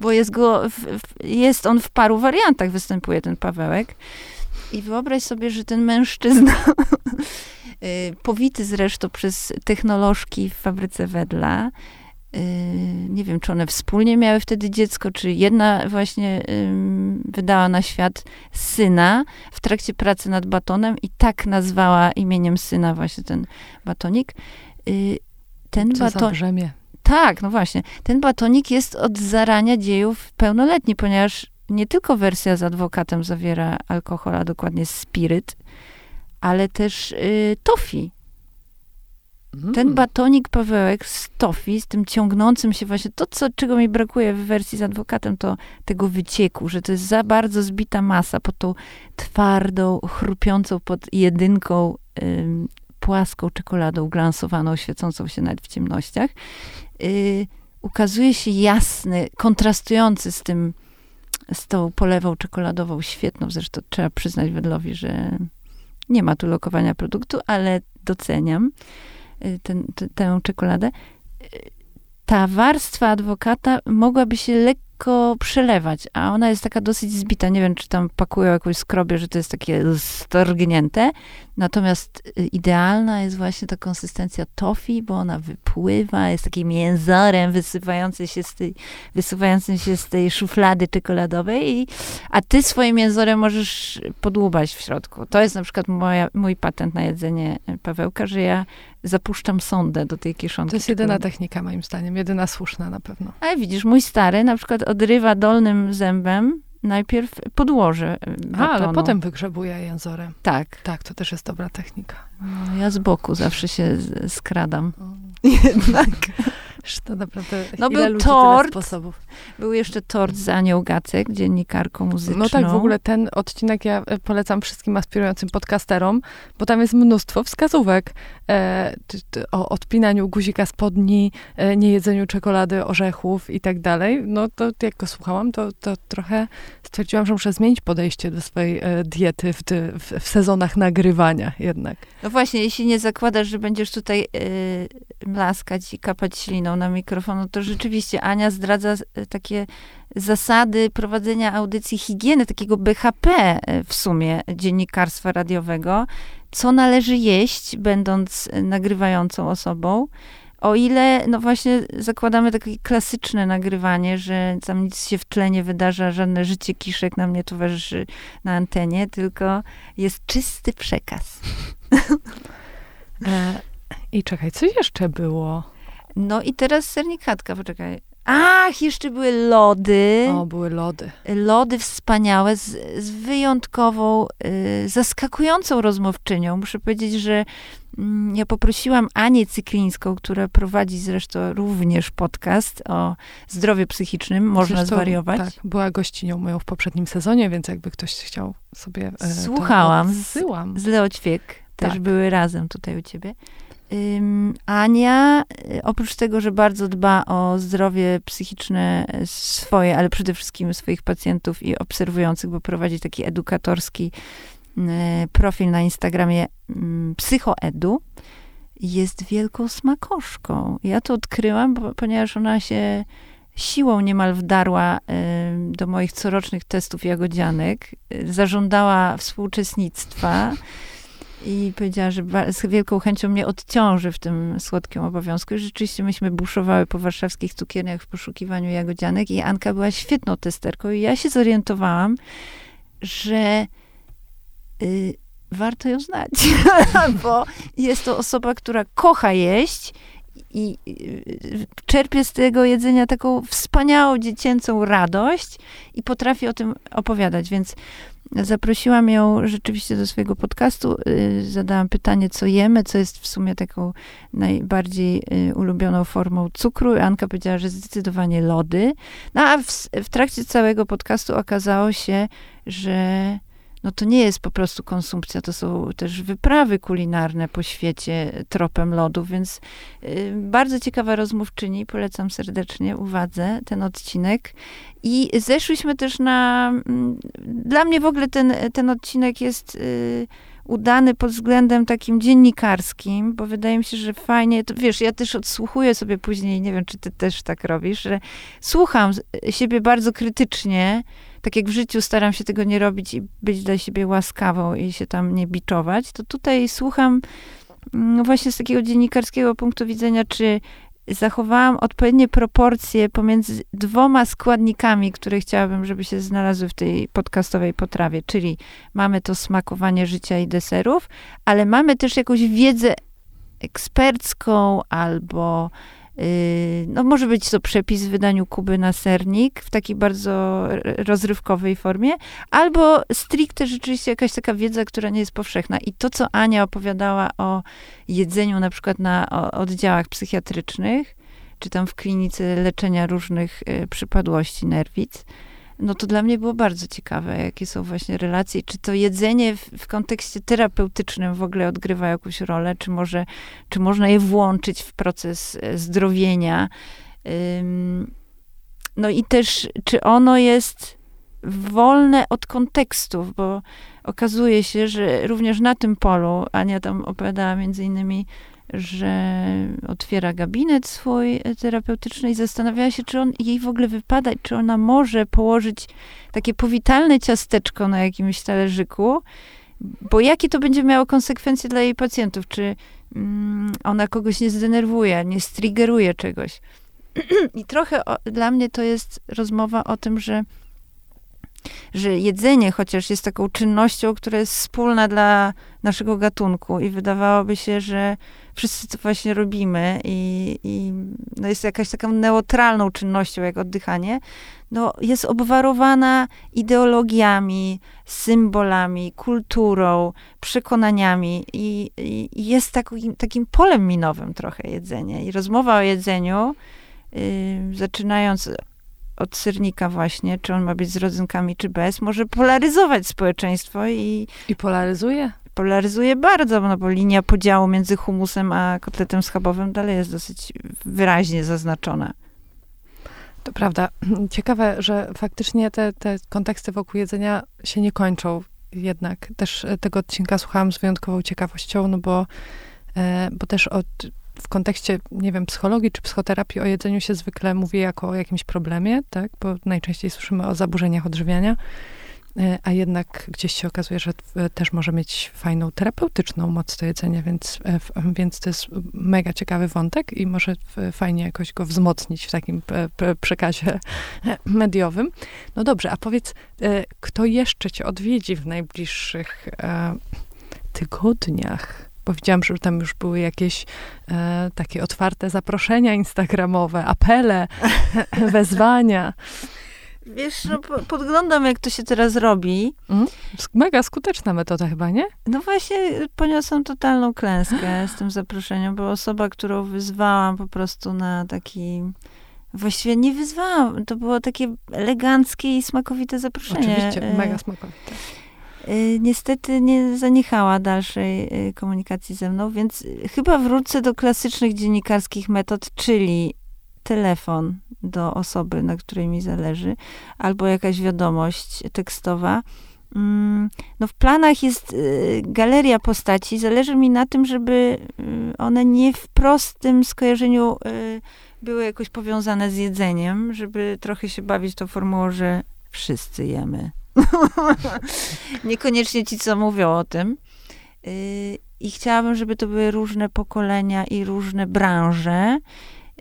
bo jest, go, jest on w paru wariantach, występuje ten Pawełek. I wyobraź sobie, że ten mężczyzna, [laughs] y, powity zresztą przez technolożki w fabryce Wedla, y, nie wiem, czy one wspólnie miały wtedy dziecko, czy jedna właśnie wydała na świat syna w trakcie pracy nad batonem i tak nazwała imieniem syna właśnie ten batonik. Y, ten batonik. Tak, no właśnie. Ten batonik jest od zarania dziejów pełnoletni, ponieważ nie tylko wersja z adwokatem zawiera alkohol, a dokładnie spiryt, ale też y, tofi. Mm. Ten batonik Pawełek z tofi, z tym ciągnącym się właśnie, to co, czego mi brakuje w wersji z adwokatem, to tego wycieku, że to jest za bardzo zbita masa pod tą twardą, chrupiącą pod jedynką płaską czekoladą glansowaną, świecącą się nawet w ciemnościach, ukazuje się jasny, kontrastujący z tym, z tą polewą czekoladową, świetną, zresztą trzeba przyznać Wedlowi, że nie ma tu lokowania produktu, ale doceniam y, ten, tę czekoladę. Y, ta warstwa adwokata mogłaby się lekko lekko przelewać, a ona jest taka dosyć zbita. Nie wiem, czy tam pakują jakąś skrobię, że to jest takie storgnięte. Natomiast y, idealna jest właśnie ta konsystencja tofi, bo ona wypływa, jest takim mięzorem wysuwającym się z tej, wysuwającym się z tej szuflady czekoladowej, i, a ty swoim mięzorem możesz podłubać w środku. To jest na przykład moja, mój patent na jedzenie y, Pawełka, że ja zapuszczam sondę do tej kieszonki. To jest jedyna technika, moim zdaniem, jedyna słuszna na pewno. Ale widzisz, mój stary na przykład odrywa dolnym zębem najpierw podłoże A, ale potem wygrzebuje jęzorem. Tak. Tak, to też jest dobra technika. No, ja z boku zawsze się skradam. Jednak. [laughs] To naprawdę no był tort, sposobów. Był jeszcze tort z Anią Gacek, dziennikarką muzyczną. No tak, w ogóle ten odcinek ja e, polecam wszystkim aspirującym podcasterom, bo tam jest mnóstwo wskazówek e, o odpinaniu guzika spodni, e, niejedzeniu czekolady, orzechów i tak dalej. No to jak go słuchałam, to, to trochę stwierdziłam, że muszę zmienić podejście do swojej e, diety w, w, w, sezonach nagrywania jednak. No właśnie, jeśli nie zakładasz, że będziesz tutaj e, mlaskać i kapać śliną na mikrofon, no to rzeczywiście Ania zdradza e, takie zasady prowadzenia audycji higieny, takiego BHP e, w sumie dziennikarstwa radiowego, co należy jeść, będąc nagrywającą osobą, o ile, no właśnie, zakładamy takie klasyczne nagrywanie, że tam nic się w tle nie wydarza, żadne życie kiszek nam nie towarzyszy na antenie, tylko jest czysty przekaz. [laughs] E, I czekaj, co jeszcze było? No i teraz sernik chatka, poczekaj. Ach, jeszcze były lody. O, były lody. Lody wspaniałe, z, z wyjątkową, y, zaskakującą rozmówczynią. Muszę powiedzieć, że mm, ja poprosiłam Anię Cyklińską, która prowadzi zresztą również podcast o zdrowiu psychicznym, można zresztą, zwariować. Tak, była gościnią moją w poprzednim sezonie, więc jakby ktoś chciał sobie. E, Słuchałam. Z, z Leo Ćwiek. Też tak. były razem tutaj u ciebie. Ania, y, oprócz tego, że bardzo dba o zdrowie psychiczne swoje, ale przede wszystkim swoich pacjentów i obserwujących, bo prowadzi taki edukatorski profil na Instagramie mm, Psychoedu, jest wielką smakoszką. Ja to odkryłam, bo, ponieważ ona się siłą niemal wdarła do moich corocznych testów jagodzianek, zażądała współuczestnictwa i powiedziała, że z wielką chęcią mnie odciąży w tym słodkim obowiązku. I rzeczywiście myśmy buszowały po warszawskich cukierniach w poszukiwaniu jagodzianek i Anka była świetną testerką i ja się zorientowałam, że y, warto ją znać, [laughs] bo jest to osoba, która kocha jeść i czerpie z tego jedzenia taką wspaniałą dziecięcą radość i potrafi o tym opowiadać, więc zaprosiłam ją rzeczywiście do swojego podcastu, y, zadałam pytanie, co jemy, co jest w sumie taką najbardziej y, ulubioną formą cukru. Anka powiedziała, że zdecydowanie lody. No a w, w trakcie całego podcastu okazało się, że no to nie jest po prostu konsumpcja, to są też wyprawy kulinarne po świecie tropem lodów, więc y, bardzo ciekawa rozmówczyni, polecam serdecznie uwadze ten odcinek. I zeszłyśmy też na, mm, dla mnie w ogóle ten, ten odcinek jest y, udany pod względem takim dziennikarskim, bo wydaje mi się, że fajnie, to wiesz, ja też odsłuchuję sobie później, nie wiem, czy ty też tak robisz, że słucham siebie bardzo krytycznie, tak jak w życiu staram się tego nie robić i być dla siebie łaskawą i się tam nie biczować, to tutaj słucham mm, właśnie z takiego dziennikarskiego punktu widzenia, czy zachowałam odpowiednie proporcje pomiędzy dwoma składnikami, które chciałabym, żeby się znalazły w tej podcastowej potrawie, czyli mamy to smakowanie życia i deserów, ale mamy też jakąś wiedzę ekspercką albo no może być to przepis w wydaniu Kuby na sernik w takiej bardzo rozrywkowej formie, albo stricte rzeczywiście jakaś taka wiedza, która nie jest powszechna. I to, co Ania opowiadała o jedzeniu na przykład na oddziałach psychiatrycznych, czy tam w klinice leczenia różnych y, przypadłości nerwic, no to dla mnie było bardzo ciekawe, jakie są właśnie relacje, czy to jedzenie w, w, kontekście terapeutycznym w ogóle odgrywa jakąś rolę, czy może, czy można je włączyć w proces e, zdrowienia. No i też, czy ono jest wolne od kontekstów, bo okazuje się, że również na tym polu, Ania tam opowiadała między innymi że otwiera gabinet swój terapeutyczny i zastanawiała się, czy on jej w ogóle wypada, czy ona może położyć takie powitalne ciasteczko na jakimś talerzyku, bo jakie to będzie miało konsekwencje dla jej pacjentów? Czy mm, ona kogoś nie zdenerwuje, nie striggeruje czegoś? [clears throat] I trochę o, dla mnie to jest rozmowa o tym, że że jedzenie chociaż jest taką czynnością, która jest wspólna dla naszego gatunku i wydawałoby się, że wszyscy to właśnie robimy i, i no jest jakaś taką neutralną czynnością jak oddychanie, no jest obwarowana ideologiami, symbolami, kulturą, przekonaniami i, i jest takim, takim polem minowym trochę jedzenie. I rozmowa o jedzeniu, yy, zaczynając od sernika właśnie, czy on ma być z rodzynkami, czy bez, może polaryzować społeczeństwo i... I polaryzuje? Polaryzuje bardzo, no bo linia podziału między humusem a kotletem schabowym dalej jest dosyć wyraźnie zaznaczona. To prawda. Ciekawe, że faktycznie te, te konteksty wokół jedzenia się nie kończą. Jednak też tego odcinka słuchałam z wyjątkową ciekawością, no bo, e, bo też od w kontekście, nie wiem, psychologii czy psychoterapii o jedzeniu się zwykle mówi jako o jakimś problemie, tak? Bo najczęściej słyszymy o zaburzeniach odżywiania, e, a jednak gdzieś się okazuje, że też może mieć fajną terapeutyczną moc to jedzenie, więc, e, więc to jest mega ciekawy wątek i może fajnie jakoś go wzmocnić w takim przekazie [laughs] mediowym. No dobrze, a powiedz, e, kto jeszcze cię odwiedzi w najbliższych tygodniach? Bo widziałam, że tam już były jakieś e, takie otwarte zaproszenia instagramowe, apele, [laughs] wezwania. Wiesz, no, podglądam, jak to się teraz robi. Mm? Mega skuteczna metoda chyba, nie? No właśnie, poniosłam totalną klęskę z tym zaproszeniem, bo osoba, którą wyzwałam po prostu na taki... Właściwie nie wyzwałam, to było takie eleganckie i smakowite zaproszenie. Oczywiście, mega smakowite. Y, niestety nie zaniechała dalszej y, komunikacji ze mną, więc chyba wrócę do klasycznych dziennikarskich metod, czyli telefon do osoby, na której mi zależy, albo jakaś wiadomość tekstowa. Mm, no w planach jest y, galeria postaci. Zależy mi na tym, żeby y, one nie w prostym skojarzeniu y, były jakoś powiązane z jedzeniem, żeby trochę się bawić tą formułą, że wszyscy jemy. [laughs] Niekoniecznie ci, co mówią o tym. I chciałabym, żeby to były różne pokolenia i różne branże.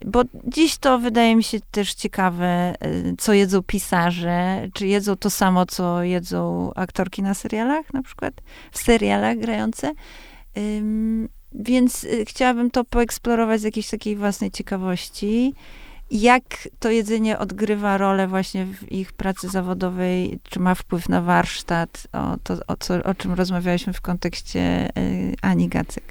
Bo dziś to wydaje mi się też ciekawe, y, co jedzą pisarze, czy jedzą to samo, co jedzą aktorki na serialach, na przykład w serialach grające. Więc y, chciałabym to poeksplorować z jakiejś takiej własnej ciekawości jak to jedzenie odgrywa rolę właśnie w ich pracy zawodowej, czy ma wpływ na warsztat, o, to, o, co, o czym rozmawialiśmy w kontekście y, Ani Gacyk.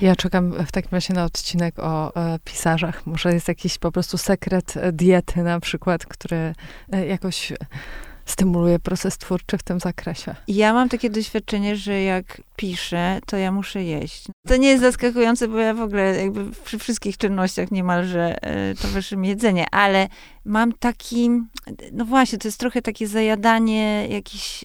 Ja czekam w takim razie na odcinek o e, pisarzach. Może jest jakiś po prostu sekret diety na przykład, który e, jakoś stymuluje proces twórczy w tym zakresie. Ja mam takie doświadczenie, że jak piszę, to ja muszę jeść. To nie jest zaskakujące, bo ja w ogóle jakby przy wszystkich czynnościach niemalże e, towarzyszy mi jedzenie, ale mam taki, no właśnie, to jest trochę takie zajadanie jakichś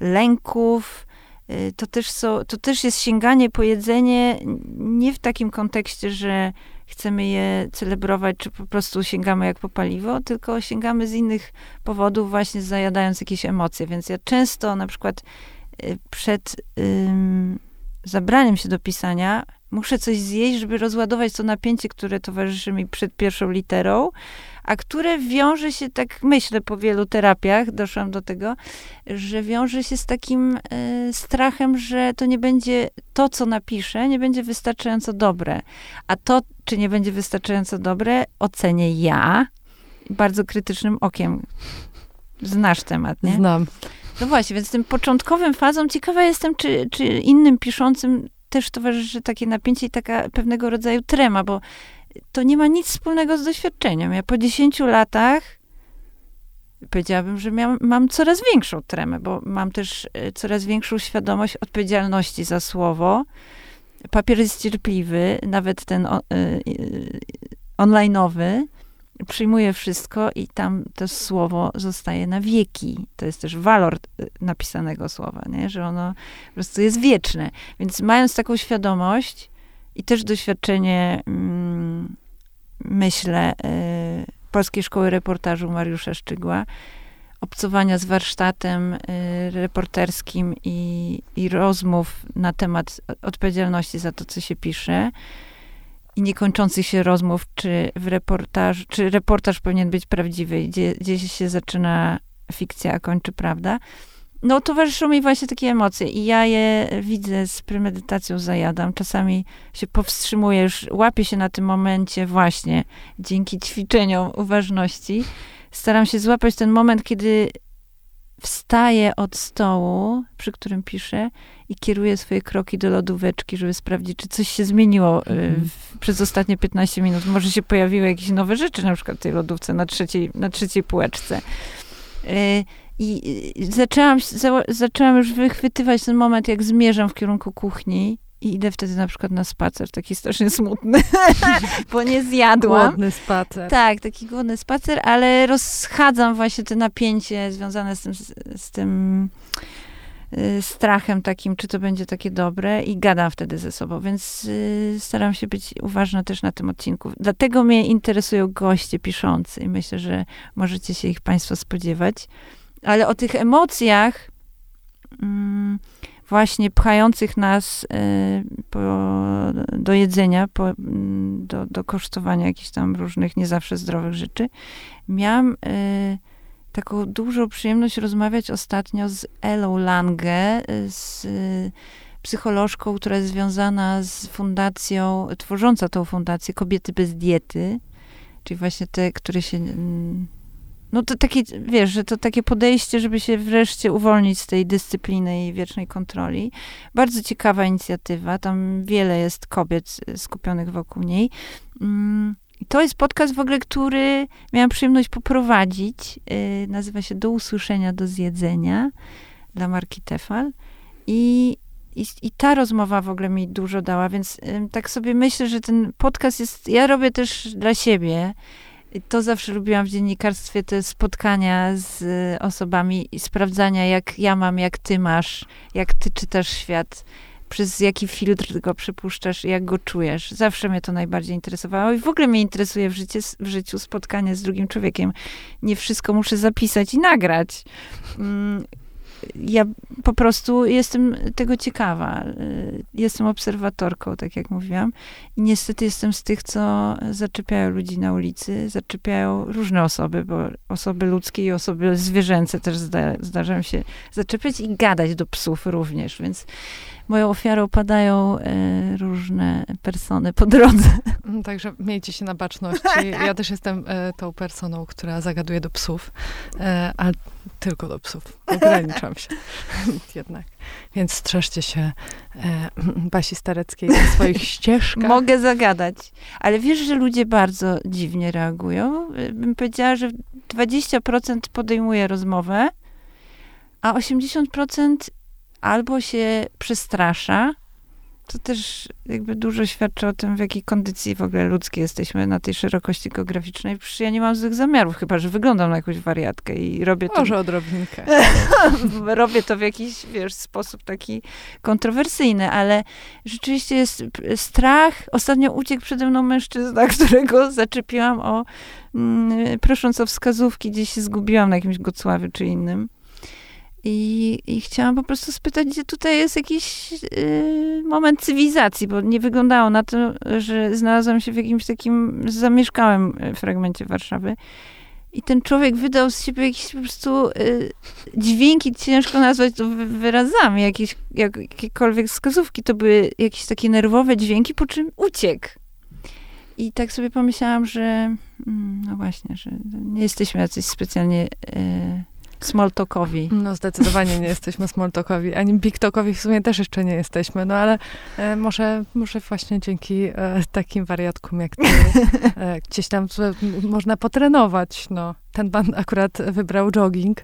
lęków, y, to też, są, to też jest sięganie po jedzenie nie w takim kontekście, że chcemy je celebrować, czy po prostu sięgamy jak po paliwo, tylko sięgamy z innych powodów, właśnie zajadając jakieś emocje. Więc ja często na przykład y, przed ym, zabraniem się do pisania muszę coś zjeść, żeby rozładować to napięcie, które towarzyszy mi przed pierwszą literą, a które wiąże się, tak myślę, po wielu terapiach doszłam do tego, że wiąże się z takim y, strachem, że to nie będzie to, co napiszę, nie będzie wystarczająco dobre. A to, czy nie będzie wystarczająco dobre, ocenię ja bardzo krytycznym okiem. Znasz temat, nie? Znam. No właśnie, więc tym początkowym fazą ciekawa jestem, czy, czy innym piszącym też towarzyszy takie napięcie i taka pewnego rodzaju trema, bo to nie ma nic wspólnego z doświadczeniem. Ja po 10 latach powiedziałabym, że miałam, mam coraz większą tremę, bo mam też e, coraz większą świadomość odpowiedzialności za słowo. Papier jest cierpliwy, nawet ten on, y, y, online'owy przyjmuje wszystko i tam to słowo zostaje na wieki. To jest też walor y, napisanego słowa, nie? że ono po prostu jest wieczne. Więc mając taką świadomość i też doświadczenie, mm, myślę, Polskiej Szkoły Reportażu Mariusza Szczygła, obcowania z warsztatem y, reporterskim i, i rozmów na temat odpowiedzialności za to, co się pisze, i niekończących się rozmów, czy w reportaż, czy reportaż powinien być prawdziwy, gdzie, gdzie się zaczyna fikcja, a kończy prawda. No, towarzyszą mi właśnie takie emocje i ja je widzę z premedytacją, zajadam. Czasami się powstrzymuję, już łapię się na tym momencie właśnie dzięki ćwiczeniom uważności. Staram się złapać ten moment, kiedy wstaję od stołu, przy którym piszę i kieruję swoje kroki do lodóweczki, żeby sprawdzić, czy coś się zmieniło y, mhm. w, przez ostatnie 15 minut. Może się pojawiły jakieś nowe rzeczy, na przykład w tej lodówce na trzeciej, na trzeciej półeczce. Y, I zaczęłam, za, zaczęłam już wychwytywać ten moment, jak zmierzam w kierunku kuchni i idę wtedy na przykład na spacer, taki strasznie smutny, [laughs] bo nie zjadłam. Głodny spacer. Tak, taki głodny spacer, ale rozchadzam właśnie te napięcie związane z tym, z, z tym y, strachem takim, czy to będzie takie dobre i gadam wtedy ze sobą, więc y, staram się być uważna też na tym odcinku. Dlatego mnie interesują goście piszący i myślę, że możecie się ich państwo spodziewać. Ale o tych emocjach... Mm, właśnie pchających nas y, po, do jedzenia, po, do, do kosztowania jakichś tam różnych nie zawsze zdrowych rzeczy. Miałam y, taką dużą przyjemność rozmawiać ostatnio z Elą Lange, y, z psycholożką, która jest związana z fundacją, tworząca tą fundację Kobiety bez diety, czyli właśnie te, które się no to takie, wiesz, że to takie podejście, żeby się wreszcie uwolnić z tej dyscypliny i wiecznej kontroli. Bardzo ciekawa inicjatywa, tam wiele jest kobiet skupionych wokół niej. Mm, to jest podcast w ogóle, który miałam przyjemność poprowadzić. Y, nazywa się Do usłyszenia, do zjedzenia dla marki Tefal. I, i, I, ta rozmowa w ogóle mi dużo dała, więc tak sobie myślę, że ten podcast jest. Ja robię też dla siebie I to zawsze lubiłam w dziennikarstwie, te spotkania z y, osobami i sprawdzania, jak ja mam, jak ty masz, jak ty czytasz świat, przez jaki filtr go przypuszczasz i jak go czujesz. Zawsze mnie to najbardziej interesowało i w ogóle mnie interesuje w, życie, w życiu spotkanie z drugim człowiekiem. Nie wszystko muszę zapisać i nagrać. Ja po prostu jestem tego ciekawa. Y, jestem obserwatorką, tak jak mówiłam. I niestety jestem z tych, co zaczepiają ludzi na ulicy. Zaczepiają różne osoby, bo osoby ludzkie i osoby zwierzęce też zda, zdarzają się zaczepiać i gadać do psów również. Więc moją ofiarą padają e, różne persony po drodze. Mm, także miejcie się na baczności. [laughs] Ja też jestem e, tą personą, która zagaduje do psów, e, ale tylko do psów. Ograniczam się [laughs] jednak. Więc strzeżcie się e, Basi Stareckiej na swoich [laughs] ścieżkach. Mogę zagadać. Ale wiesz, że ludzie bardzo dziwnie reagują? Bym powiedziała, że 20% podejmuje rozmowę, a 80% albo się przestrasza, to też jakby dużo świadczy o tym, w jakiej kondycji w ogóle ludzkiej jesteśmy na tej szerokości geograficznej. Przecież ja nie mam złych zamiarów, chyba że wyglądam na jakąś wariatkę i robię to... Może odrobinkę. [laughs] robię to w jakiś, wiesz, sposób taki kontrowersyjny, ale rzeczywiście jest strach. Ostatnio uciekł przede mną mężczyzna, [laughs] którego zaczepiłam o, mm, prosząc o wskazówki, gdzieś się zgubiłam na jakimś Gocławiu czy innym. I, I, chciałam po prostu spytać, gdzie tutaj jest jakiś y, moment cywilizacji, bo nie wyglądało na to, że znalazłam się w jakimś takim zamieszkałym y, fragmencie Warszawy. I ten człowiek wydał z siebie jakieś po prostu y, dźwięki, ciężko nazwać to wyrazami, jakieś, jak, jakiekolwiek wskazówki. To były jakieś takie nerwowe dźwięki, po czym uciekł. I tak sobie pomyślałam, że mm, no właśnie, że nie jesteśmy jacyś specjalnie y, smalltalkowi. No zdecydowanie nie jesteśmy smalltalkowi, ani bigtalkowi w sumie też jeszcze nie jesteśmy, no ale e, może, może właśnie dzięki e, takim wariatkom jak ty e, gdzieś tam można potrenować, no. Ten pan akurat wybrał jogging,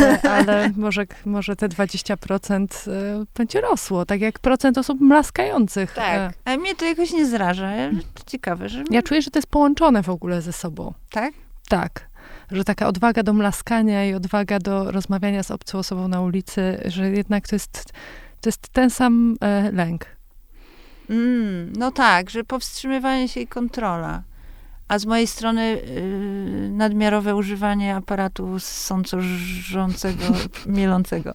e, ale [laughs] może, może te 20% e, będzie rosło, tak jak procent osób mlaskających. Tak, e. ale mnie to jakoś nie zraża. To ciekawe, że... Ja czuję, że to jest połączone w ogóle ze sobą. Tak? Tak że taka odwaga do mlaskania i odwaga do rozmawiania z obcą osobą na ulicy, że jednak to jest, to jest ten sam e, lęk. Mm, no tak, że powstrzymywanie się i kontrola. A z mojej strony y, nadmiarowe używanie aparatu sącożącego, [laughs] mielącego.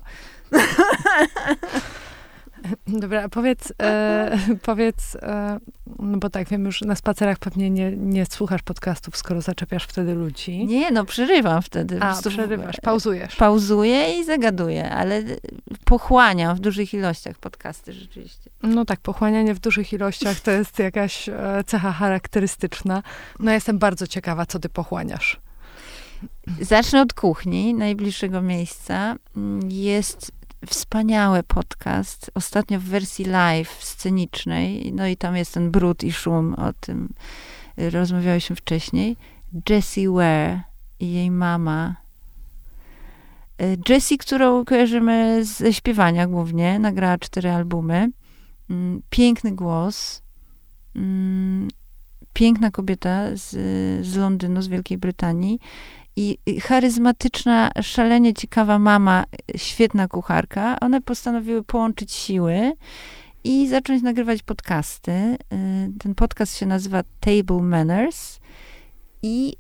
[laughs] [laughs] Dobra, powiedz, e, [laughs] powiedz, e, no bo tak, wiem już, na spacerach pewnie nie, nie słuchasz podcastów, skoro zaczepiasz wtedy ludzi. Nie, no przerywam wtedy. A, przerywasz, pauzujesz. Pauzuję i zagaduję, ale pochłaniam w dużych ilościach podcasty rzeczywiście. No tak, pochłanianie w dużych ilościach to jest jakaś e, cecha charakterystyczna. No jestem bardzo ciekawa, co ty pochłaniasz. Zacznę od kuchni, najbliższego miejsca. Jest wspaniały podcast. Ostatnio w wersji live, scenicznej. No i tam jest ten brud i szum, o tym rozmawialiśmy wcześniej. Jessie Ware i jej mama. E, Jessie, którą kojarzymy ze śpiewania głównie, nagrała cztery albumy. Mm, piękny głos. Mm, piękna kobieta z, z Londynu, z Wielkiej Brytanii i charyzmatyczna, szalenie ciekawa mama, świetna kucharka, one postanowiły połączyć siły i zacząć nagrywać podcasty. Y, ten podcast się nazywa Table Manners i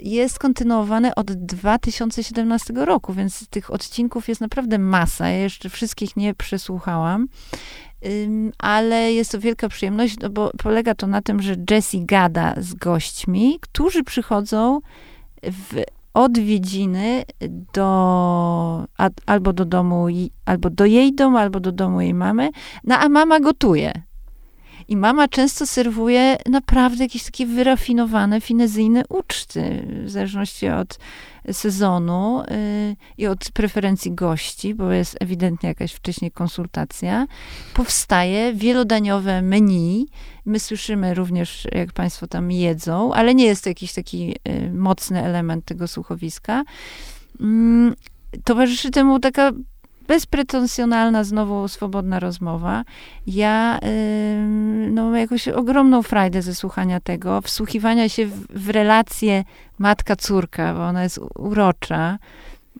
jest kontynuowany od 2017 roku, więc tych odcinków jest naprawdę masa. Ja jeszcze wszystkich nie przesłuchałam, ale jest to wielka przyjemność, no bo polega to na tym, że Jessie gada z gośćmi, którzy przychodzą w odwiedziny do, a, albo do domu, albo do jej domu, albo do domu jej mamy, no a mama gotuje. I mama często serwuje naprawdę jakieś takie wyrafinowane, finezyjne uczty, w zależności od sezonu yy, i od preferencji gości, bo jest ewidentnie jakaś wcześniej konsultacja. Powstaje wielodaniowe menu. My słyszymy również, jak Państwo tam jedzą, ale nie jest to jakiś taki yy, mocny element tego słuchowiska. Yy, towarzyszy temu taka bezpretensjonalna, znowu swobodna rozmowa. Ja no, mam jakąś ogromną frajdę ze słuchania tego, wsłuchiwania się w, w relację matka-córka, bo ona jest urocza.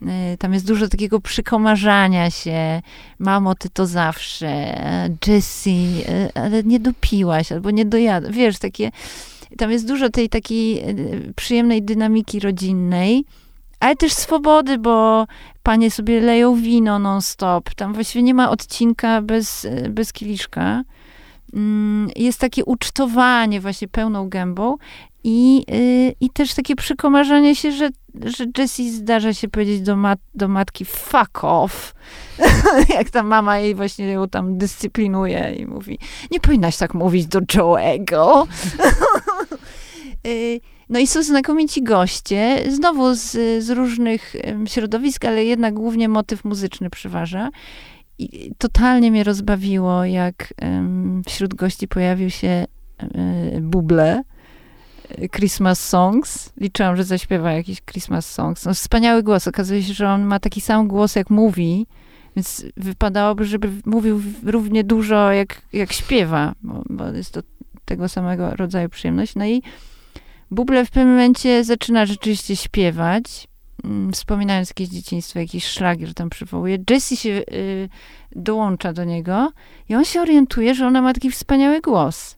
Y, tam jest dużo takiego przykomarzania się. Mamo, ty to zawsze. Jessie, y, ale nie dopiłaś, albo nie dojadła. Wiesz, takie... Tam jest dużo tej takiej y, przyjemnej dynamiki rodzinnej, ale też swobody, bo panie sobie leją wino non-stop. Tam właściwie nie ma odcinka bez, bez kieliszka. Mm, jest takie ucztowanie właśnie pełną gębą i, yy, i też takie przekomarzanie się, że, że Jessie zdarza się powiedzieć do, mat, do matki fuck off. [laughs] Jak ta mama jej właśnie ją tam dyscyplinuje i mówi, nie powinnaś tak mówić do Joe'ego. [laughs] no i są znakomici goście, znowu z, z różnych środowisk, ale jednak głównie motyw muzyczny przeważa. I totalnie mnie rozbawiło, jak wśród gości pojawił się um, Buble, Christmas Songs. Liczyłam, że zaśpiewa jakiś Christmas Songs. No, wspaniały głos. Okazuje się, że on ma taki sam głos, jak mówi, więc wypadałoby, żeby mówił równie dużo, jak, jak śpiewa, bo, bo jest to tego samego rodzaju przyjemność. No i Buble w pewnym momencie zaczyna rzeczywiście śpiewać, mm, wspominając jakieś dzieciństwo, jakiś szlagier tam przywołuje. Jessie się y, dołącza do niego i on się orientuje, że ona ma taki wspaniały głos.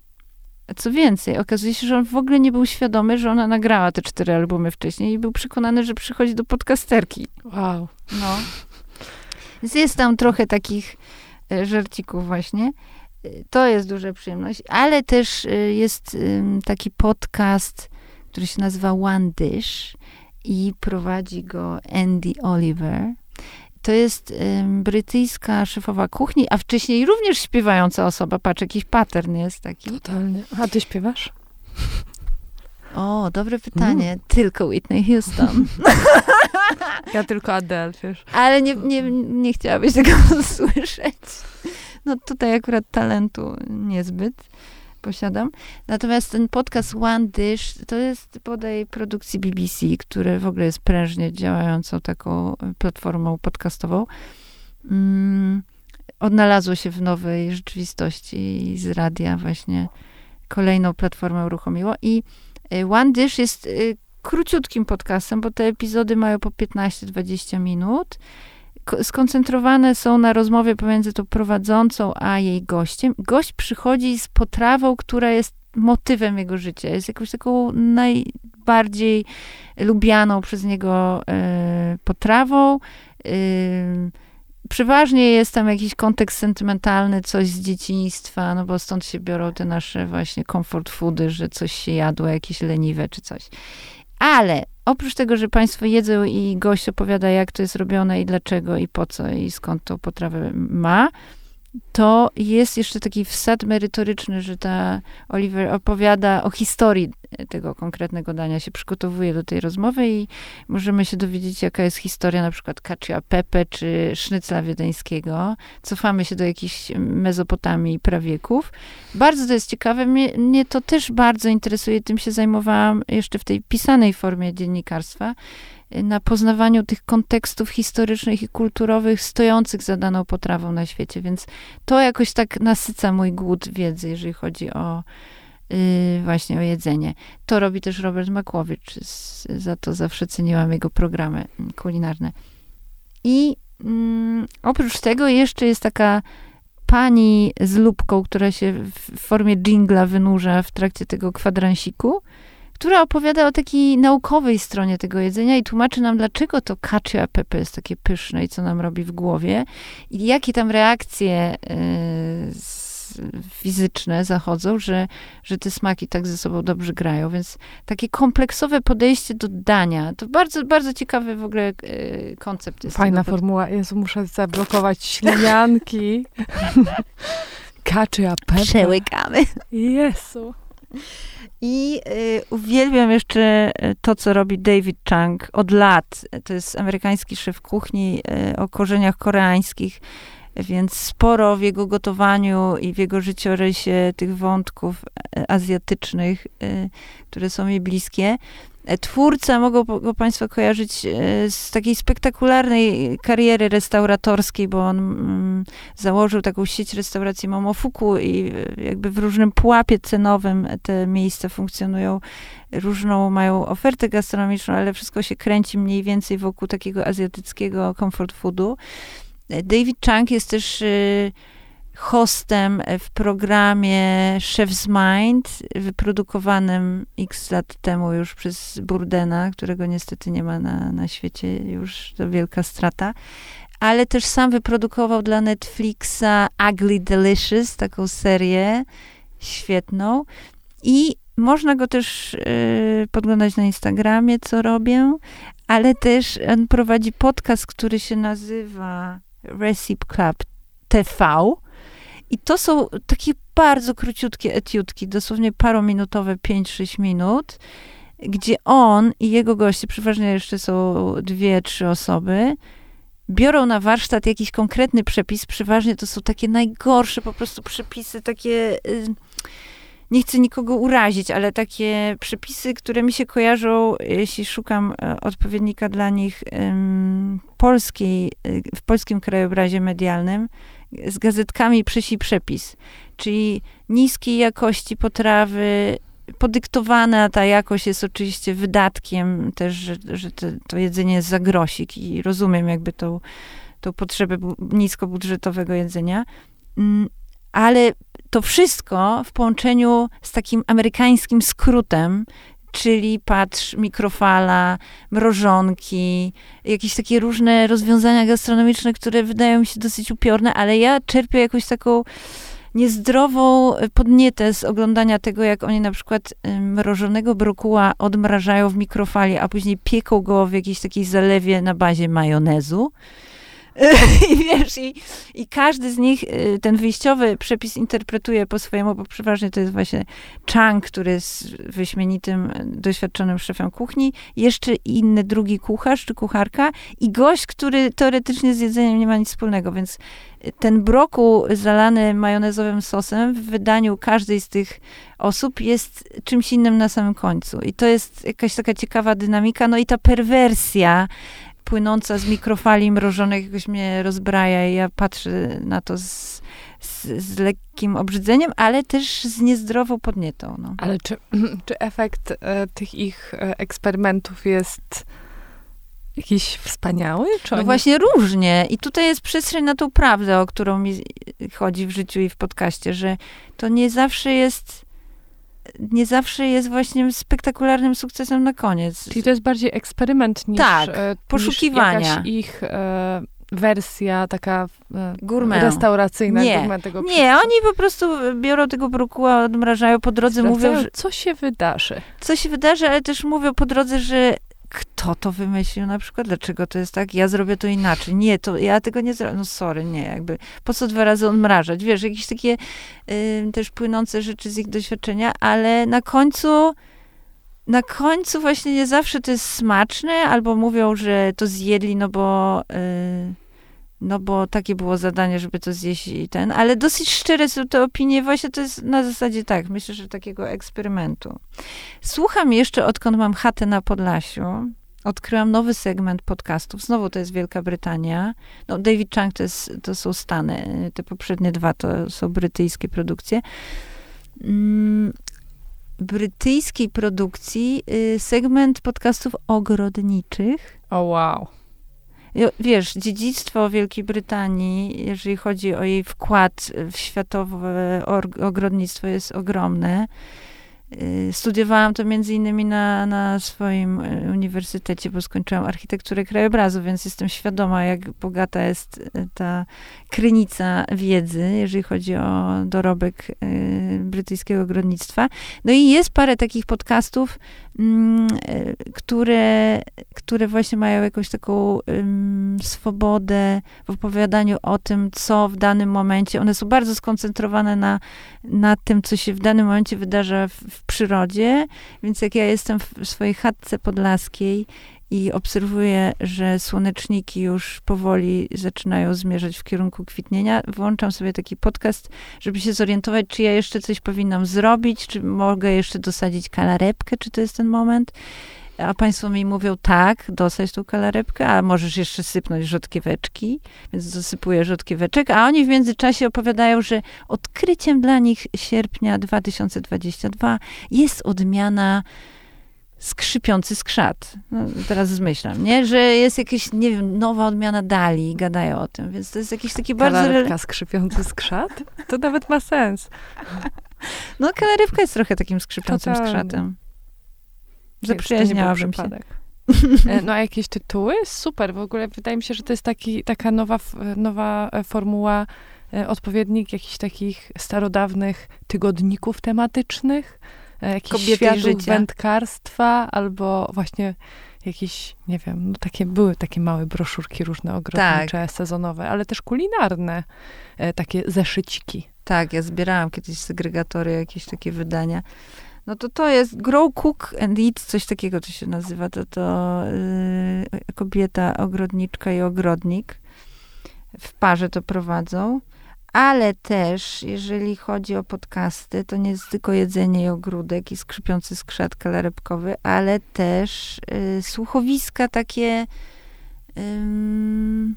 Co więcej, okazuje się, że on w ogóle nie był świadomy, że ona nagrała te cztery albumy wcześniej i był przekonany, że przychodzi do podcasterki. Wow. No. Więc jest tam trochę takich e, żarcików właśnie. E, to jest duża przyjemność, ale też e, jest taki podcast, który się nazywa One Dish i prowadzi go Andy Oliver. To jest um, brytyjska szefowa kuchni, a wcześniej również śpiewająca osoba. Patrz, jakiś pattern jest taki. Totalnie. A ty śpiewasz? O, dobre pytanie. Mm. Tylko Whitney Houston. [laughs] Ja tylko Adele, wiesz. Ale nie, nie, nie chciałabyś tego [laughs] słyszeć. No tutaj akurat talentu niezbyt posiadam. Natomiast ten podcast One Dish to jest bodaj produkcji BBC, które w ogóle jest prężnie działającą taką platformą podcastową. Mm, odnalazło się w nowej rzeczywistości i z radia właśnie kolejną platformę uruchomiło. I y, One Dish jest y, króciutkim podcastem, bo te epizody mają po 15-20 minut skoncentrowane są na rozmowie pomiędzy tą prowadzącą a jej gościem. Gość przychodzi z potrawą, która jest motywem jego życia. Jest jakąś taką najbardziej lubianą przez niego y, potrawą. Y, przeważnie jest tam jakiś kontekst sentymentalny, coś z dzieciństwa, no bo stąd się biorą te nasze właśnie comfort foody, że coś się jadło, jakieś leniwe czy coś. Ale oprócz tego, że państwo jedzą i gość opowiada, jak to jest robione i dlaczego i po co i skąd tą potrawę ma, to jest jeszcze taki wsad merytoryczny, że ta Oliver opowiada o historii tego konkretnego dania, się przygotowuje do tej rozmowy i możemy się dowiedzieć, jaka jest historia na przykład Kacia Pepe czy sznycla wiedeńskiego. Cofamy się do jakichś Mezopotamii prawieków. Bardzo to jest ciekawe. Mnie, mnie to też bardzo interesuje. Tym się zajmowałam jeszcze w tej pisanej formie dziennikarstwa na poznawaniu tych kontekstów historycznych i kulturowych stojących za daną potrawą na świecie. Więc to jakoś tak nasyca mój głód wiedzy, jeżeli chodzi o yy, właśnie o jedzenie. To robi też Robert Makłowicz. za to zawsze ceniłam jego programy kulinarne. I yy, oprócz tego jeszcze jest taka pani z lubką, która się w formie dżingla wynurza w trakcie tego kwadransiku która opowiada o takiej naukowej stronie tego jedzenia i tłumaczy nam, dlaczego to cacio e pepe jest takie pyszne i co nam robi w głowie i jakie tam reakcje y, fizyczne zachodzą, że, że te smaki tak ze sobą dobrze grają. Więc takie kompleksowe podejście do dania, to bardzo, bardzo ciekawy w ogóle y, koncept jest. Fajna formuła. Jezu, muszę zablokować ślinianki. [laughs] Kaczy a pepe. Przełykamy. Jezu. I y, uwielbiam jeszcze y, to, co robi David Chang od lat. To jest amerykański szef kuchni y, o korzeniach koreańskich, więc sporo w jego gotowaniu i w jego życiorysie tych wątków y, azjatycznych, y, które są mi bliskie. E, twórca, mogą go Państwo kojarzyć e, z takiej spektakularnej kariery restauratorskiej, bo on mm, założył taką sieć restauracji Momofuku i e, jakby w różnym pułapie cenowym te miejsca funkcjonują. Różną mają ofertę gastronomiczną, ale wszystko się kręci mniej więcej wokół takiego azjatyckiego comfort foodu. David Chang jest też hostem w programie Chef's Mind, wyprodukowanym x lat temu już przez Burdena, którego niestety nie ma na, na świecie, już to wielka strata. Ale też sam wyprodukował dla Netflixa Ugly Delicious, taką serię świetną. I można go też y, podglądać na Instagramie, co robię, ale też on prowadzi podcast, który się nazywa Recipe Club TV i to są takie bardzo króciutkie etiutki, dosłownie parominutowe, 5-6 minut, gdzie on i jego goście, przeważnie jeszcze są dwie, trzy osoby, biorą na warsztat jakiś konkretny przepis. Przeważnie to są takie najgorsze po prostu przepisy, takie. Y, nie chcę nikogo urazić, ale takie przepisy, które mi się kojarzą, jeśli szukam e, odpowiednika dla nich polskiej, y, w polskim krajobrazie medialnym, z gazetkami przysi przepis, czyli niskiej jakości potrawy, podyktowana ta jakość jest oczywiście wydatkiem też, że, że to, jedzenie jest za grosik i rozumiem jakby tą, tą potrzebę niskobudżetowego jedzenia, mm, ale to wszystko w połączeniu z takim amerykańskim skrótem, czyli patrz, mikrofala, mrożonki, jakieś takie różne rozwiązania gastronomiczne, które wydają mi się dosyć upiorne, ale ja czerpię jakąś taką niezdrową podnietę z oglądania tego, jak oni na przykład mrożonego brokuła odmrażają w mikrofali, a później pieką go w jakiejś takiej zalewie na bazie majonezu. [laughs] I wiesz, i, i każdy z nich y, ten wyjściowy przepis interpretuje po swojemu, bo przeważnie to jest właśnie Chang, który jest wyśmienitym, doświadczonym szefem kuchni, jeszcze inny drugi kucharz czy kucharka i gość, który teoretycznie z jedzeniem nie ma nic wspólnego, więc ten broku zalany majonezowym sosem w wydaniu każdej z tych osób jest czymś innym na samym końcu. I to jest jakaś taka ciekawa dynamika, no i ta perwersja płynąca z mikrofali mrożonych jakoś mnie rozbraja i ja patrzę na to z, z, z lekkim obrzydzeniem, ale też z niezdrową podnietą. No. Ale czy, [clears throat] czy efekt e, tych ich e, eksperymentów jest jakiś wspaniały? Czy no oni... właśnie różnie. I tutaj jest przestrzeń na tą prawdę, o którą mi chodzi w życiu i w podcaście, że to nie zawsze jest nie zawsze jest właśnie spektakularnym sukcesem na koniec. Czyli to jest bardziej eksperyment niż, tak, e, poszukiwania. Niż ich e, wersja taka e, Gourmet. restauracyjna. Nie, tego nie oni po prostu biorą tego brokuła, odmrażają po drodze, mówią, że... Co się wydarzy? Co się wydarzy, ale też mówią po drodze, że kto to wymyślił na przykład, dlaczego to jest tak, ja zrobię to inaczej. Nie, to ja tego nie zrobię. No sorry, nie, jakby po co dwa razy odmrażać? Wiesz, jakieś takie y, też płynące rzeczy z ich doświadczenia, ale na końcu na końcu właśnie nie zawsze to jest smaczne, albo mówią, że to zjedli, no bo y, no bo takie było zadanie, żeby to zjeść i ten, ale dosyć szczere są te opinie, właśnie to jest na zasadzie tak, myślę, że takiego eksperymentu. Słucham jeszcze, odkąd mam chatę na Podlasiu, odkryłam nowy segment podcastów, znowu to jest Wielka Brytania, no David Chang to, jest, to są Stany, te poprzednie dwa to są brytyjskie produkcje. Mm, brytyjskiej produkcji y, segment podcastów ogrodniczych. O oh, wow wiesz, dziedzictwo Wielkiej Brytanii, jeżeli chodzi o jej wkład w światowe ogrodnictwo, jest ogromne. Y, studiowałam to między innymi na, na swoim y, uniwersytecie, bo skończyłam architekturę krajobrazu, więc jestem świadoma, jak bogata jest y, ta krynica wiedzy, jeżeli chodzi o dorobek brytyjskiego ogrodnictwa. No i jest parę takich podcastów, które, które właśnie mają jakąś taką swobodę w opowiadaniu o tym, co w danym momencie. One są bardzo skoncentrowane na, na tym, co się w danym momencie wydarza w, w przyrodzie, więc jak ja jestem w swojej chatce podlaskiej i obserwuję, że słoneczniki już powoli zaczynają zmierzać w kierunku kwitnienia, włączam sobie taki podcast, żeby się zorientować, czy ja jeszcze coś powinnam zrobić, czy mogę jeszcze dosadzić kalarepkę, czy to jest ten moment. a państwo mi mówią, tak, dosadź tą kalarepkę, a możesz jeszcze sypnąć rzodkieweczki, więc dosypuję rzodkieweczek, a oni w międzyczasie opowiadają, że odkryciem dla nich sierpnia 2022 jest odmiana skrzypiący skrzat. No, teraz zmyślam, nie? Że jest jakaś, nie wiem, nowa odmiana dali, gadają o tym, więc to jest jakiś taki bardzo... Kalarepka skrzypiący skrzat? To nawet ma sens. No, kalarywka jest trochę takim skrzypiącym Totalnie. skrzatem. Zaprzyjaźniałabym się. przypadek. E, No a jakieś tytuły? Super. W ogóle wydaje mi się, że to jest taki, taka nowa, nowa e, formuła, e, odpowiednik jakichś takich starodawnych tygodników tematycznych, jakichś Kobiety i światów wędkarstwa, albo właśnie jakieś, nie wiem, no takie, były takie małe broszurki różne ogrodnicze, Tak. sezonowe, ale też kulinarne, e, takie zeszyciki. Tak, ja zbierałam kiedyś segregatory, jakieś takie wydania. No to to jest Grow, Cook and Eat, coś takiego to się nazywa. To to yy, kobieta, ogrodniczka i ogrodnik. W parze to prowadzą. Ale też, jeżeli chodzi o podcasty, to nie jest tylko jedzenie i ogródek i skrzypiący skrzat kalarepkowy, ale też yy, słuchowiska takie ym,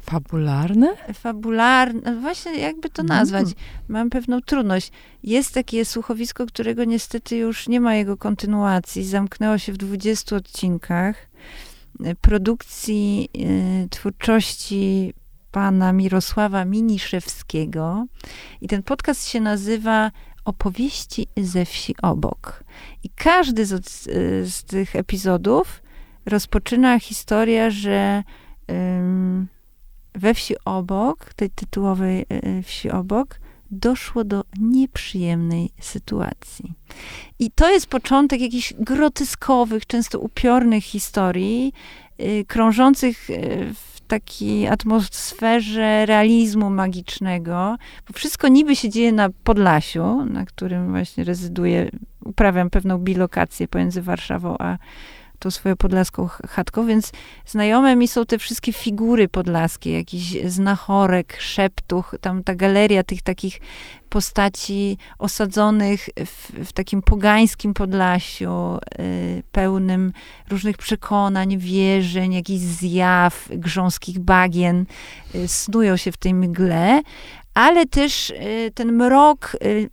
Fabularne? fabularne, no właśnie jakby to nazwać. Mam pewną trudność. Jest takie słuchowisko, którego niestety już nie ma jego kontynuacji. Zamknęło się w 20 odcinkach produkcji e, twórczości pana Mirosława Miniszewskiego. I ten podcast się nazywa Opowieści ze wsi obok. I każdy z, e, z tych epizodów rozpoczyna historia, że ym, we wsi obok, tej tytułowej e, wsi obok, doszło do nieprzyjemnej sytuacji. I to jest początek jakichś groteskowych, często upiornych historii, y, krążących y, w takiej atmosferze realizmu magicznego, bo wszystko niby się dzieje na Podlasiu, na którym właśnie rezyduję, uprawiam pewną bilokację pomiędzy Warszawą a tą swoją podlaską ch- chatką, więc znajome mi są te wszystkie figury podlaskie, jakiś znachorek, szeptuch, tam ta galeria tych takich postaci osadzonych w, w takim pogańskim Podlasiu, y, pełnym różnych przekonań, wierzeń, jakichś zjaw, grząskich bagien, y, snują się w tej mgle, ale też y, ten mrok, y,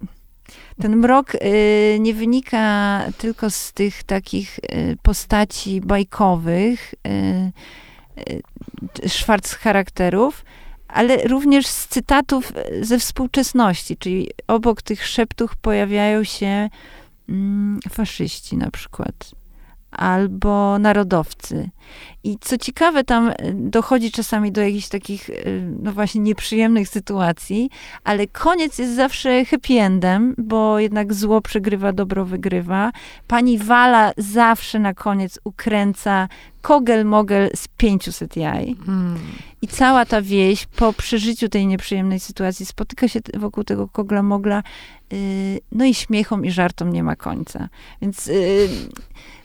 ten mrok y, nie wynika tylko z tych takich y, postaci bajkowych, y, szwarc charakterów, ale również z cytatów ze współczesności, czyli obok tych szeptów pojawiają się mm, faszyści na przykład, albo narodowcy. I co ciekawe, tam y, dochodzi czasami do jakichś takich, y, no właśnie, nieprzyjemnych sytuacji, ale koniec jest zawsze happy endem, bo jednak zło przegrywa, dobro wygrywa. Pani Wala zawsze na koniec ukręca kogel-mogel z 500 jaj. Mm. I cała ta wieś po przeżyciu tej nieprzyjemnej sytuacji spotyka się wokół tego kogla-mogla, yy, no i śmiechom i żartom nie ma końca. Więc yy,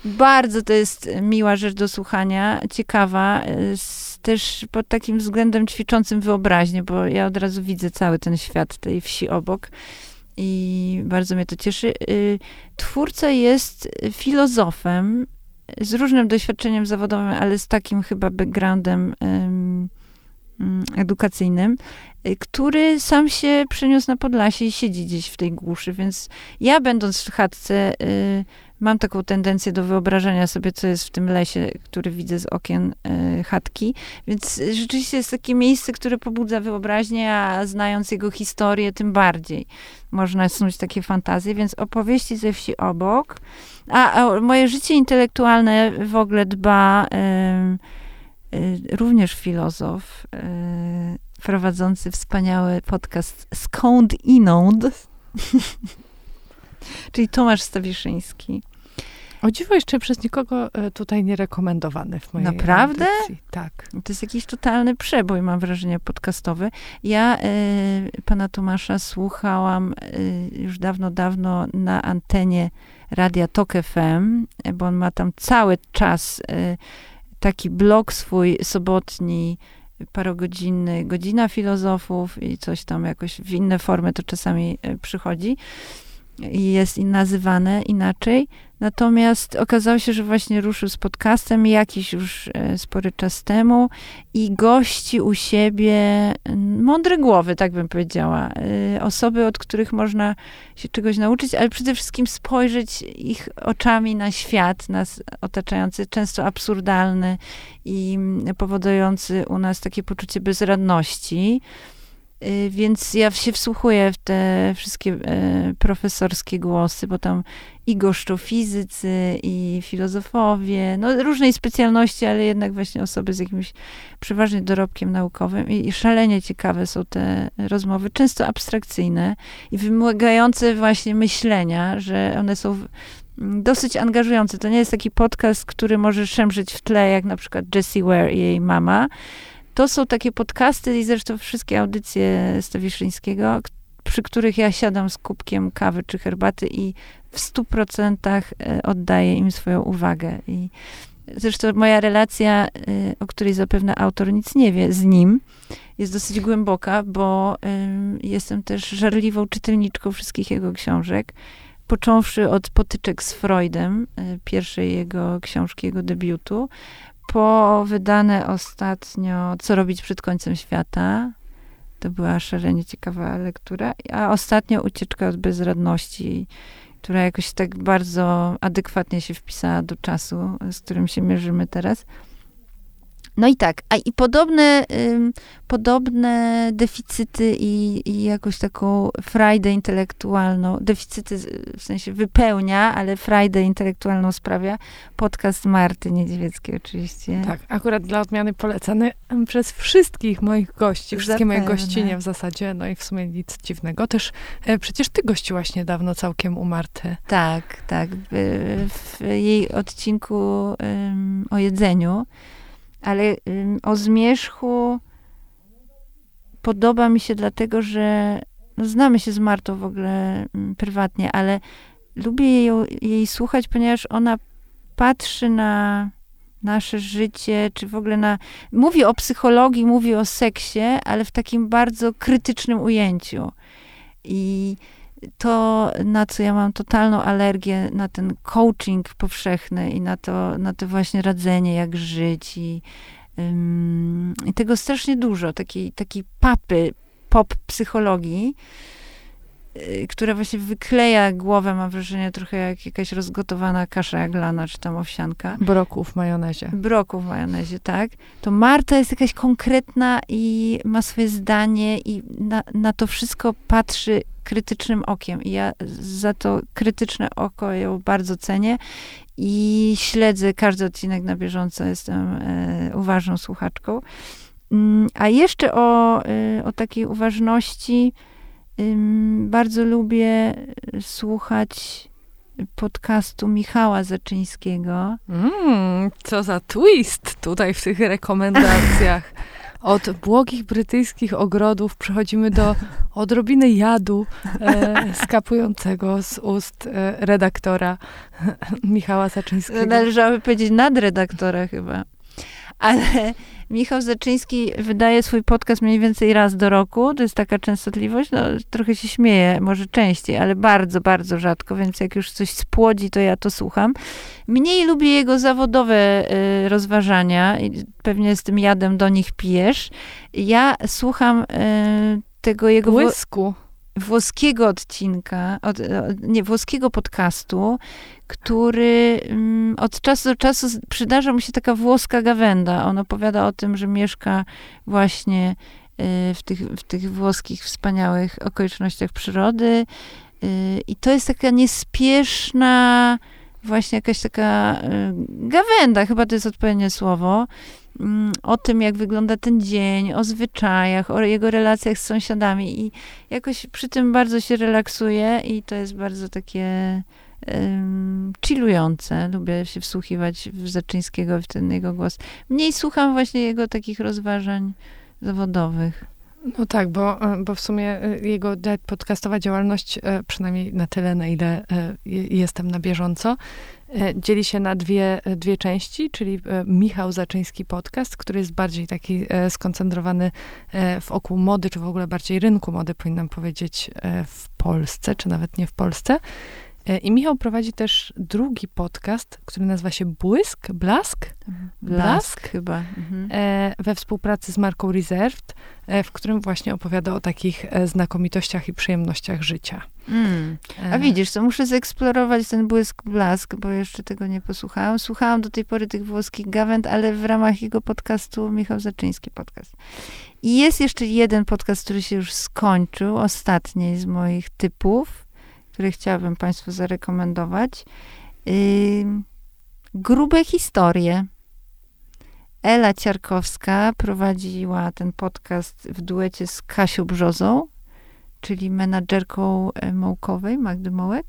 bardzo to jest miła rzecz do słuchania, ciekawa, yy, też pod takim względem ćwiczącym wyobraźnię, bo ja od razu widzę cały ten świat tej wsi obok. I bardzo mnie to cieszy. Yy, Twórca jest filozofem z różnym doświadczeniem zawodowym, ale z takim chyba backgroundem em, mm, edukacyjnym, y, który sam się przeniósł na Podlasie i siedzi gdzieś w tej głuszy, więc ja będąc w chatce y, mam taką tendencję do wyobrażenia sobie, co jest w tym lesie, który widzę z okien y, chatki, więc rzeczywiście jest takie miejsce, które pobudza wyobraźnię, a znając jego historię, tym bardziej można snuć takie fantazje, więc opowieści ze wsi obok, a, a moje życie intelektualne w ogóle dba em, y, również filozof y, prowadzący wspaniały podcast Skąd inąd, [laughs] czyli Tomasz Stawiszyński. O dziwo jeszcze przez nikogo e, tutaj nie rekomendowany w mojej Naprawdę? audycji. Tak. To jest jakiś totalny przebój, mam wrażenie, podcastowy. Ja y, pana Tomasza słuchałam y, już dawno, dawno na antenie Radia Tok FM, bo on ma tam cały czas y, taki blog swój sobotni, parogodzinny, godzina filozofów i coś tam jakoś w inne formy to czasami y, przychodzi i jest nazywane inaczej. Natomiast okazało się, że właśnie ruszył z podcastem jakiś już e, spory czas temu i gości u siebie mądre głowy, tak bym powiedziała. E, osoby, od których można się czegoś nauczyć, ale przede wszystkim spojrzeć ich oczami na świat, nas otaczający, często absurdalny i powodujący u nas takie poczucie bezradności. Y, więc ja się wsłuchuję w te wszystkie e, profesorskie głosy, bo tam i goszczą fizycy, i filozofowie, no różnej specjalności, ale jednak właśnie osoby z jakimś przeważnie dorobkiem naukowym i, szalenie ciekawe są te rozmowy, często abstrakcyjne i wymagające właśnie myślenia, że one są dosyć angażujące. To nie jest taki podcast, który może szemrzyć w tle, jak na przykład Jessie Ware i jej mama, to są takie podcasty i zresztą wszystkie audycje Stawiszyńskiego, przy których ja siadam z kubkiem kawy czy herbaty i w stu procentach e, oddaję im swoją uwagę. I zresztą moja relacja, e, o której zapewne autor nic nie wie, z nim jest dosyć głęboka, bo jestem też żarliwą czytelniczką wszystkich jego książek począwszy od potyczek z Freudem, e, pierwszej jego książki, jego debiutu, po wydane ostatnio Co robić przed końcem świata. To była szalenie ciekawa lektura. A ostatnio Ucieczka od bezradności, która jakoś tak bardzo adekwatnie się wpisała do czasu, z którym się mierzymy teraz. No i tak, a i podobne, ym, podobne deficyty i, i jakąś taką frajdę intelektualną, deficyty w sensie wypełnia, ale frajdę intelektualną sprawia podcast Marty Niedźwieckiej oczywiście. Tak, akurat dla odmiany polecany przez wszystkich moich gości, wszystkie Zapewne. moje gościnie w zasadzie, no i w sumie nic dziwnego. Też e, przecież ty gościłaś niedawno całkiem u Marty. Tak, tak. W, w jej odcinku o jedzeniu ale o zmierzchu podoba mi się dlatego, że no, znamy się z Martą w ogóle prywatnie, ale lubię jej, jej słuchać, ponieważ ona patrzy na nasze życie, czy w ogóle na. Mówi o psychologii, mówi o seksie, ale w takim bardzo krytycznym ujęciu. I to, na co ja mam totalną alergię, na ten coaching powszechny i na to, na to właśnie radzenie, jak żyć i, ym, i tego strasznie dużo, takiej, takiej papy pop psychologii, która właśnie wykleja głowę, mam wrażenie, trochę jak jakaś rozgotowana kasza jaglana, czy tam owsianka. Broku w majonezie. Broku w majonezie, tak. To Marta jest jakaś konkretna i ma swoje zdanie i na, na to wszystko patrzy krytycznym okiem. I ja za to krytyczne oko ją bardzo cenię i śledzę każdy odcinek na bieżąco. Jestem e, uważną słuchaczką. Mm, a jeszcze o, e, o takiej uważności bardzo lubię słuchać podcastu Michała Zaczyńskiego. Mm, co za twist tutaj w tych rekomendacjach. [laughs] Od błogich brytyjskich ogrodów przechodzimy do odrobiny jadu e, skapującego z ust e, redaktora Michała Zaczyńskiego. Należałoby powiedzieć nadredaktora chyba. Ale Michał Zaczyński wydaje swój podcast mniej więcej raz do roku. To jest taka częstotliwość. No, trochę się śmieję, może częściej, ale bardzo, bardzo rzadko, więc jak już coś spłodzi, to ja to słucham. Mniej lubię jego zawodowe y, rozważania i pewnie z tym jadem do nich pijesz. Ja słucham y, tego jego... Błysku włoskiego odcinka, od, od, nie, włoskiego podcastu, który um, od czasu do czasu przydarza mu się taka włoska gawenda. On opowiada o tym, że mieszka właśnie y, w, tych, w tych włoskich wspaniałych okolicznościach przyrody. Y, I to jest taka niespieszna, właśnie jakaś taka y, gawenda, chyba to jest odpowiednie słowo, Mm, o tym, jak wygląda ten dzień, o zwyczajach, o jego relacjach z sąsiadami i jakoś przy tym bardzo się relaksuję i to jest bardzo takie chillujące. Lubię się wsłuchiwać w Zaczyńskiego, w ten jego głos. Mniej słucham właśnie jego takich rozważań zawodowych. No tak, bo, bo w sumie e, jego podcastowa działalność, e, przynajmniej na tyle, na ile e, jestem na bieżąco, dzieli się na dwie, dwie części, czyli Michał Zaczyński podcast, który jest bardziej taki skoncentrowany wokół mody, czy w ogóle bardziej rynku mody, powinnam powiedzieć, w Polsce, czy nawet nie w Polsce. E, I Michał prowadzi też drugi podcast, który nazywa się Błysk, Blask? Blask, chyba. Mhm. E, we współpracy z marką Reserved, e, w którym właśnie opowiada o takich znakomitościach i przyjemnościach życia. Mm. A widzisz, to muszę zeksplorować ten błysk blask, bo jeszcze tego nie posłuchałam. Słuchałam do tej pory tych włoskich gawęd, ale w ramach jego podcastu Michał Zaczyński podcast. I jest jeszcze jeden podcast, który się już skończył, ostatni z moich typów, który chciałabym Państwu zarekomendować. Grube historie. Ela Ciarkowska prowadziła ten podcast w duecie z Kasią Brzozą, czyli menadżerką e, Mołkowej, Magdy Mołek.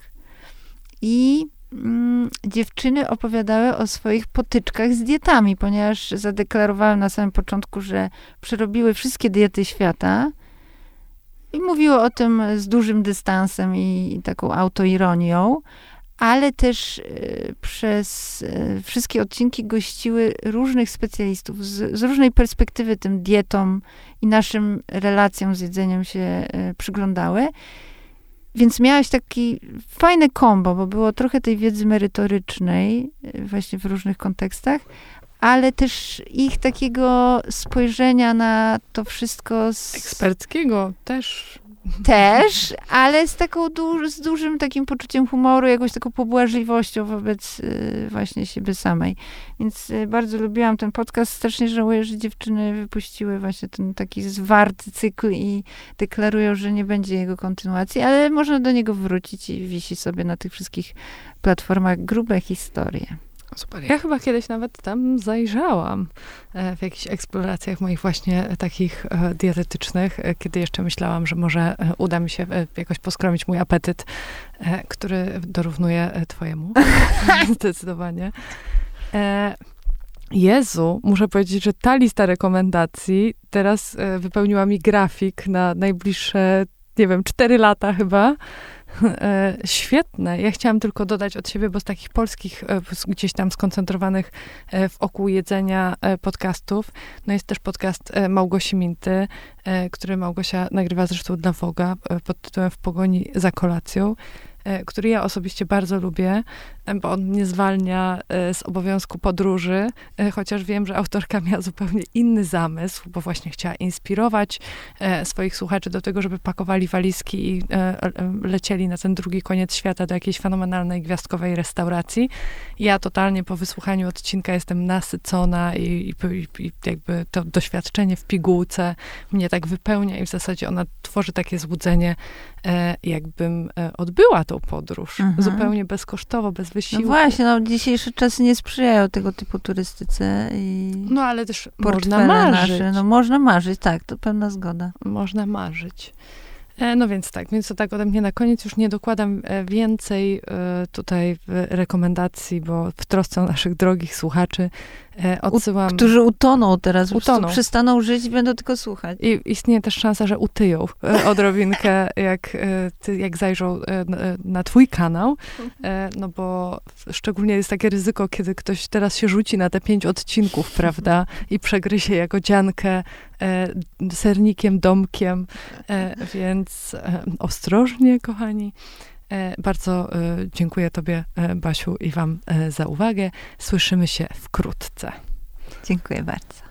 I mm, dziewczyny opowiadały o swoich potyczkach z dietami, ponieważ zadeklarowałem na samym początku, że przerobiły wszystkie diety świata i mówiły o tym z dużym dystansem i, i taką autoironią, ale też e, przez e, wszystkie odcinki gościły różnych specjalistów z, z różnej perspektywy tym dietom i naszym relacjom z jedzeniem się e, przyglądały. Więc miałaś taki fajne kombo, bo było trochę tej wiedzy merytorycznej, właśnie w różnych kontekstach, ale też ich takiego spojrzenia na to wszystko z, Eksperckiego też. też, ale z taką du- z dużym takim poczuciem humoru, jakąś taką pobłażliwością wobec y, właśnie siebie samej. Więc y, bardzo lubiłam ten podcast. Strasznie żałuję, że dziewczyny wypuściły właśnie ten taki zwarty cykl i deklarują, że nie będzie jego kontynuacji, ale można do niego wrócić i wisi sobie na tych wszystkich platformach grube historie. Super. Ja chyba kiedyś nawet tam zajrzałam e, w jakichś eksploracjach moich właśnie e, takich e, dietetycznych, kiedy jeszcze myślałam, że może uda mi się jakoś poskromić mój apetyt, który dorównuje twojemu. [laughs] Zdecydowanie. Jezu, muszę powiedzieć, że ta lista rekomendacji teraz wypełniła mi grafik na najbliższe, nie wiem, cztery lata chyba. E, świetne. Ja chciałam tylko dodać od siebie, bo z takich polskich, e, gdzieś tam skoncentrowanych e, wokół jedzenia podcastów, no jest też podcast Małgosi Minty, który Małgosia nagrywa zresztą dla Woga pod tytułem W pogoni za kolacją, który ja osobiście bardzo lubię, bo on nie zwalnia e, z obowiązku podróży, e, chociaż wiem, że autorka miała zupełnie inny zamysł, bo właśnie chciała inspirować e, swoich słuchaczy do tego, żeby pakowali walizki i e, e, lecieli na ten drugi koniec świata do jakiejś fenomenalnej gwiazdkowej restauracji. Ja totalnie po wysłuchaniu odcinka jestem nasycona i, i, i, jakby to doświadczenie w pigułce mnie tak wypełnia i w zasadzie ona tworzy takie złudzenie, e, jakbym e, odbyła tą podróż. Mhm. Zupełnie bezkosztowo, bez No wysiłku. właśnie, no dzisiejsze czasy nie sprzyjają tego typu turystyce i No ale też można marzyć. nasze. No można marzyć, tak, to pełna zgoda. Można marzyć. E, No więc tak, więc to tak ode mnie na koniec już nie dokładam e, więcej e, tutaj rekomendacji, bo w trosce o naszych drogich słuchaczy e, odsyłam. Którzy utoną teraz, Utoną. przestaną żyć i będą tylko słuchać. I istnieje też szansa, że utyją e, odrobinkę, [laughs] jak, e, jak zajrzą na, twój kanał, e, no bo szczególnie jest takie ryzyko, kiedy ktoś teraz się rzuci na te pięć odcinków, prawda, i przegryzie jagodziankę e, sernikiem, domkiem, więc ostrożnie, kochani. E, Bardzo e, dziękuję Tobie, e, Basiu, i Wam za uwagę. Słyszymy się wkrótce. Dziękuję bardzo.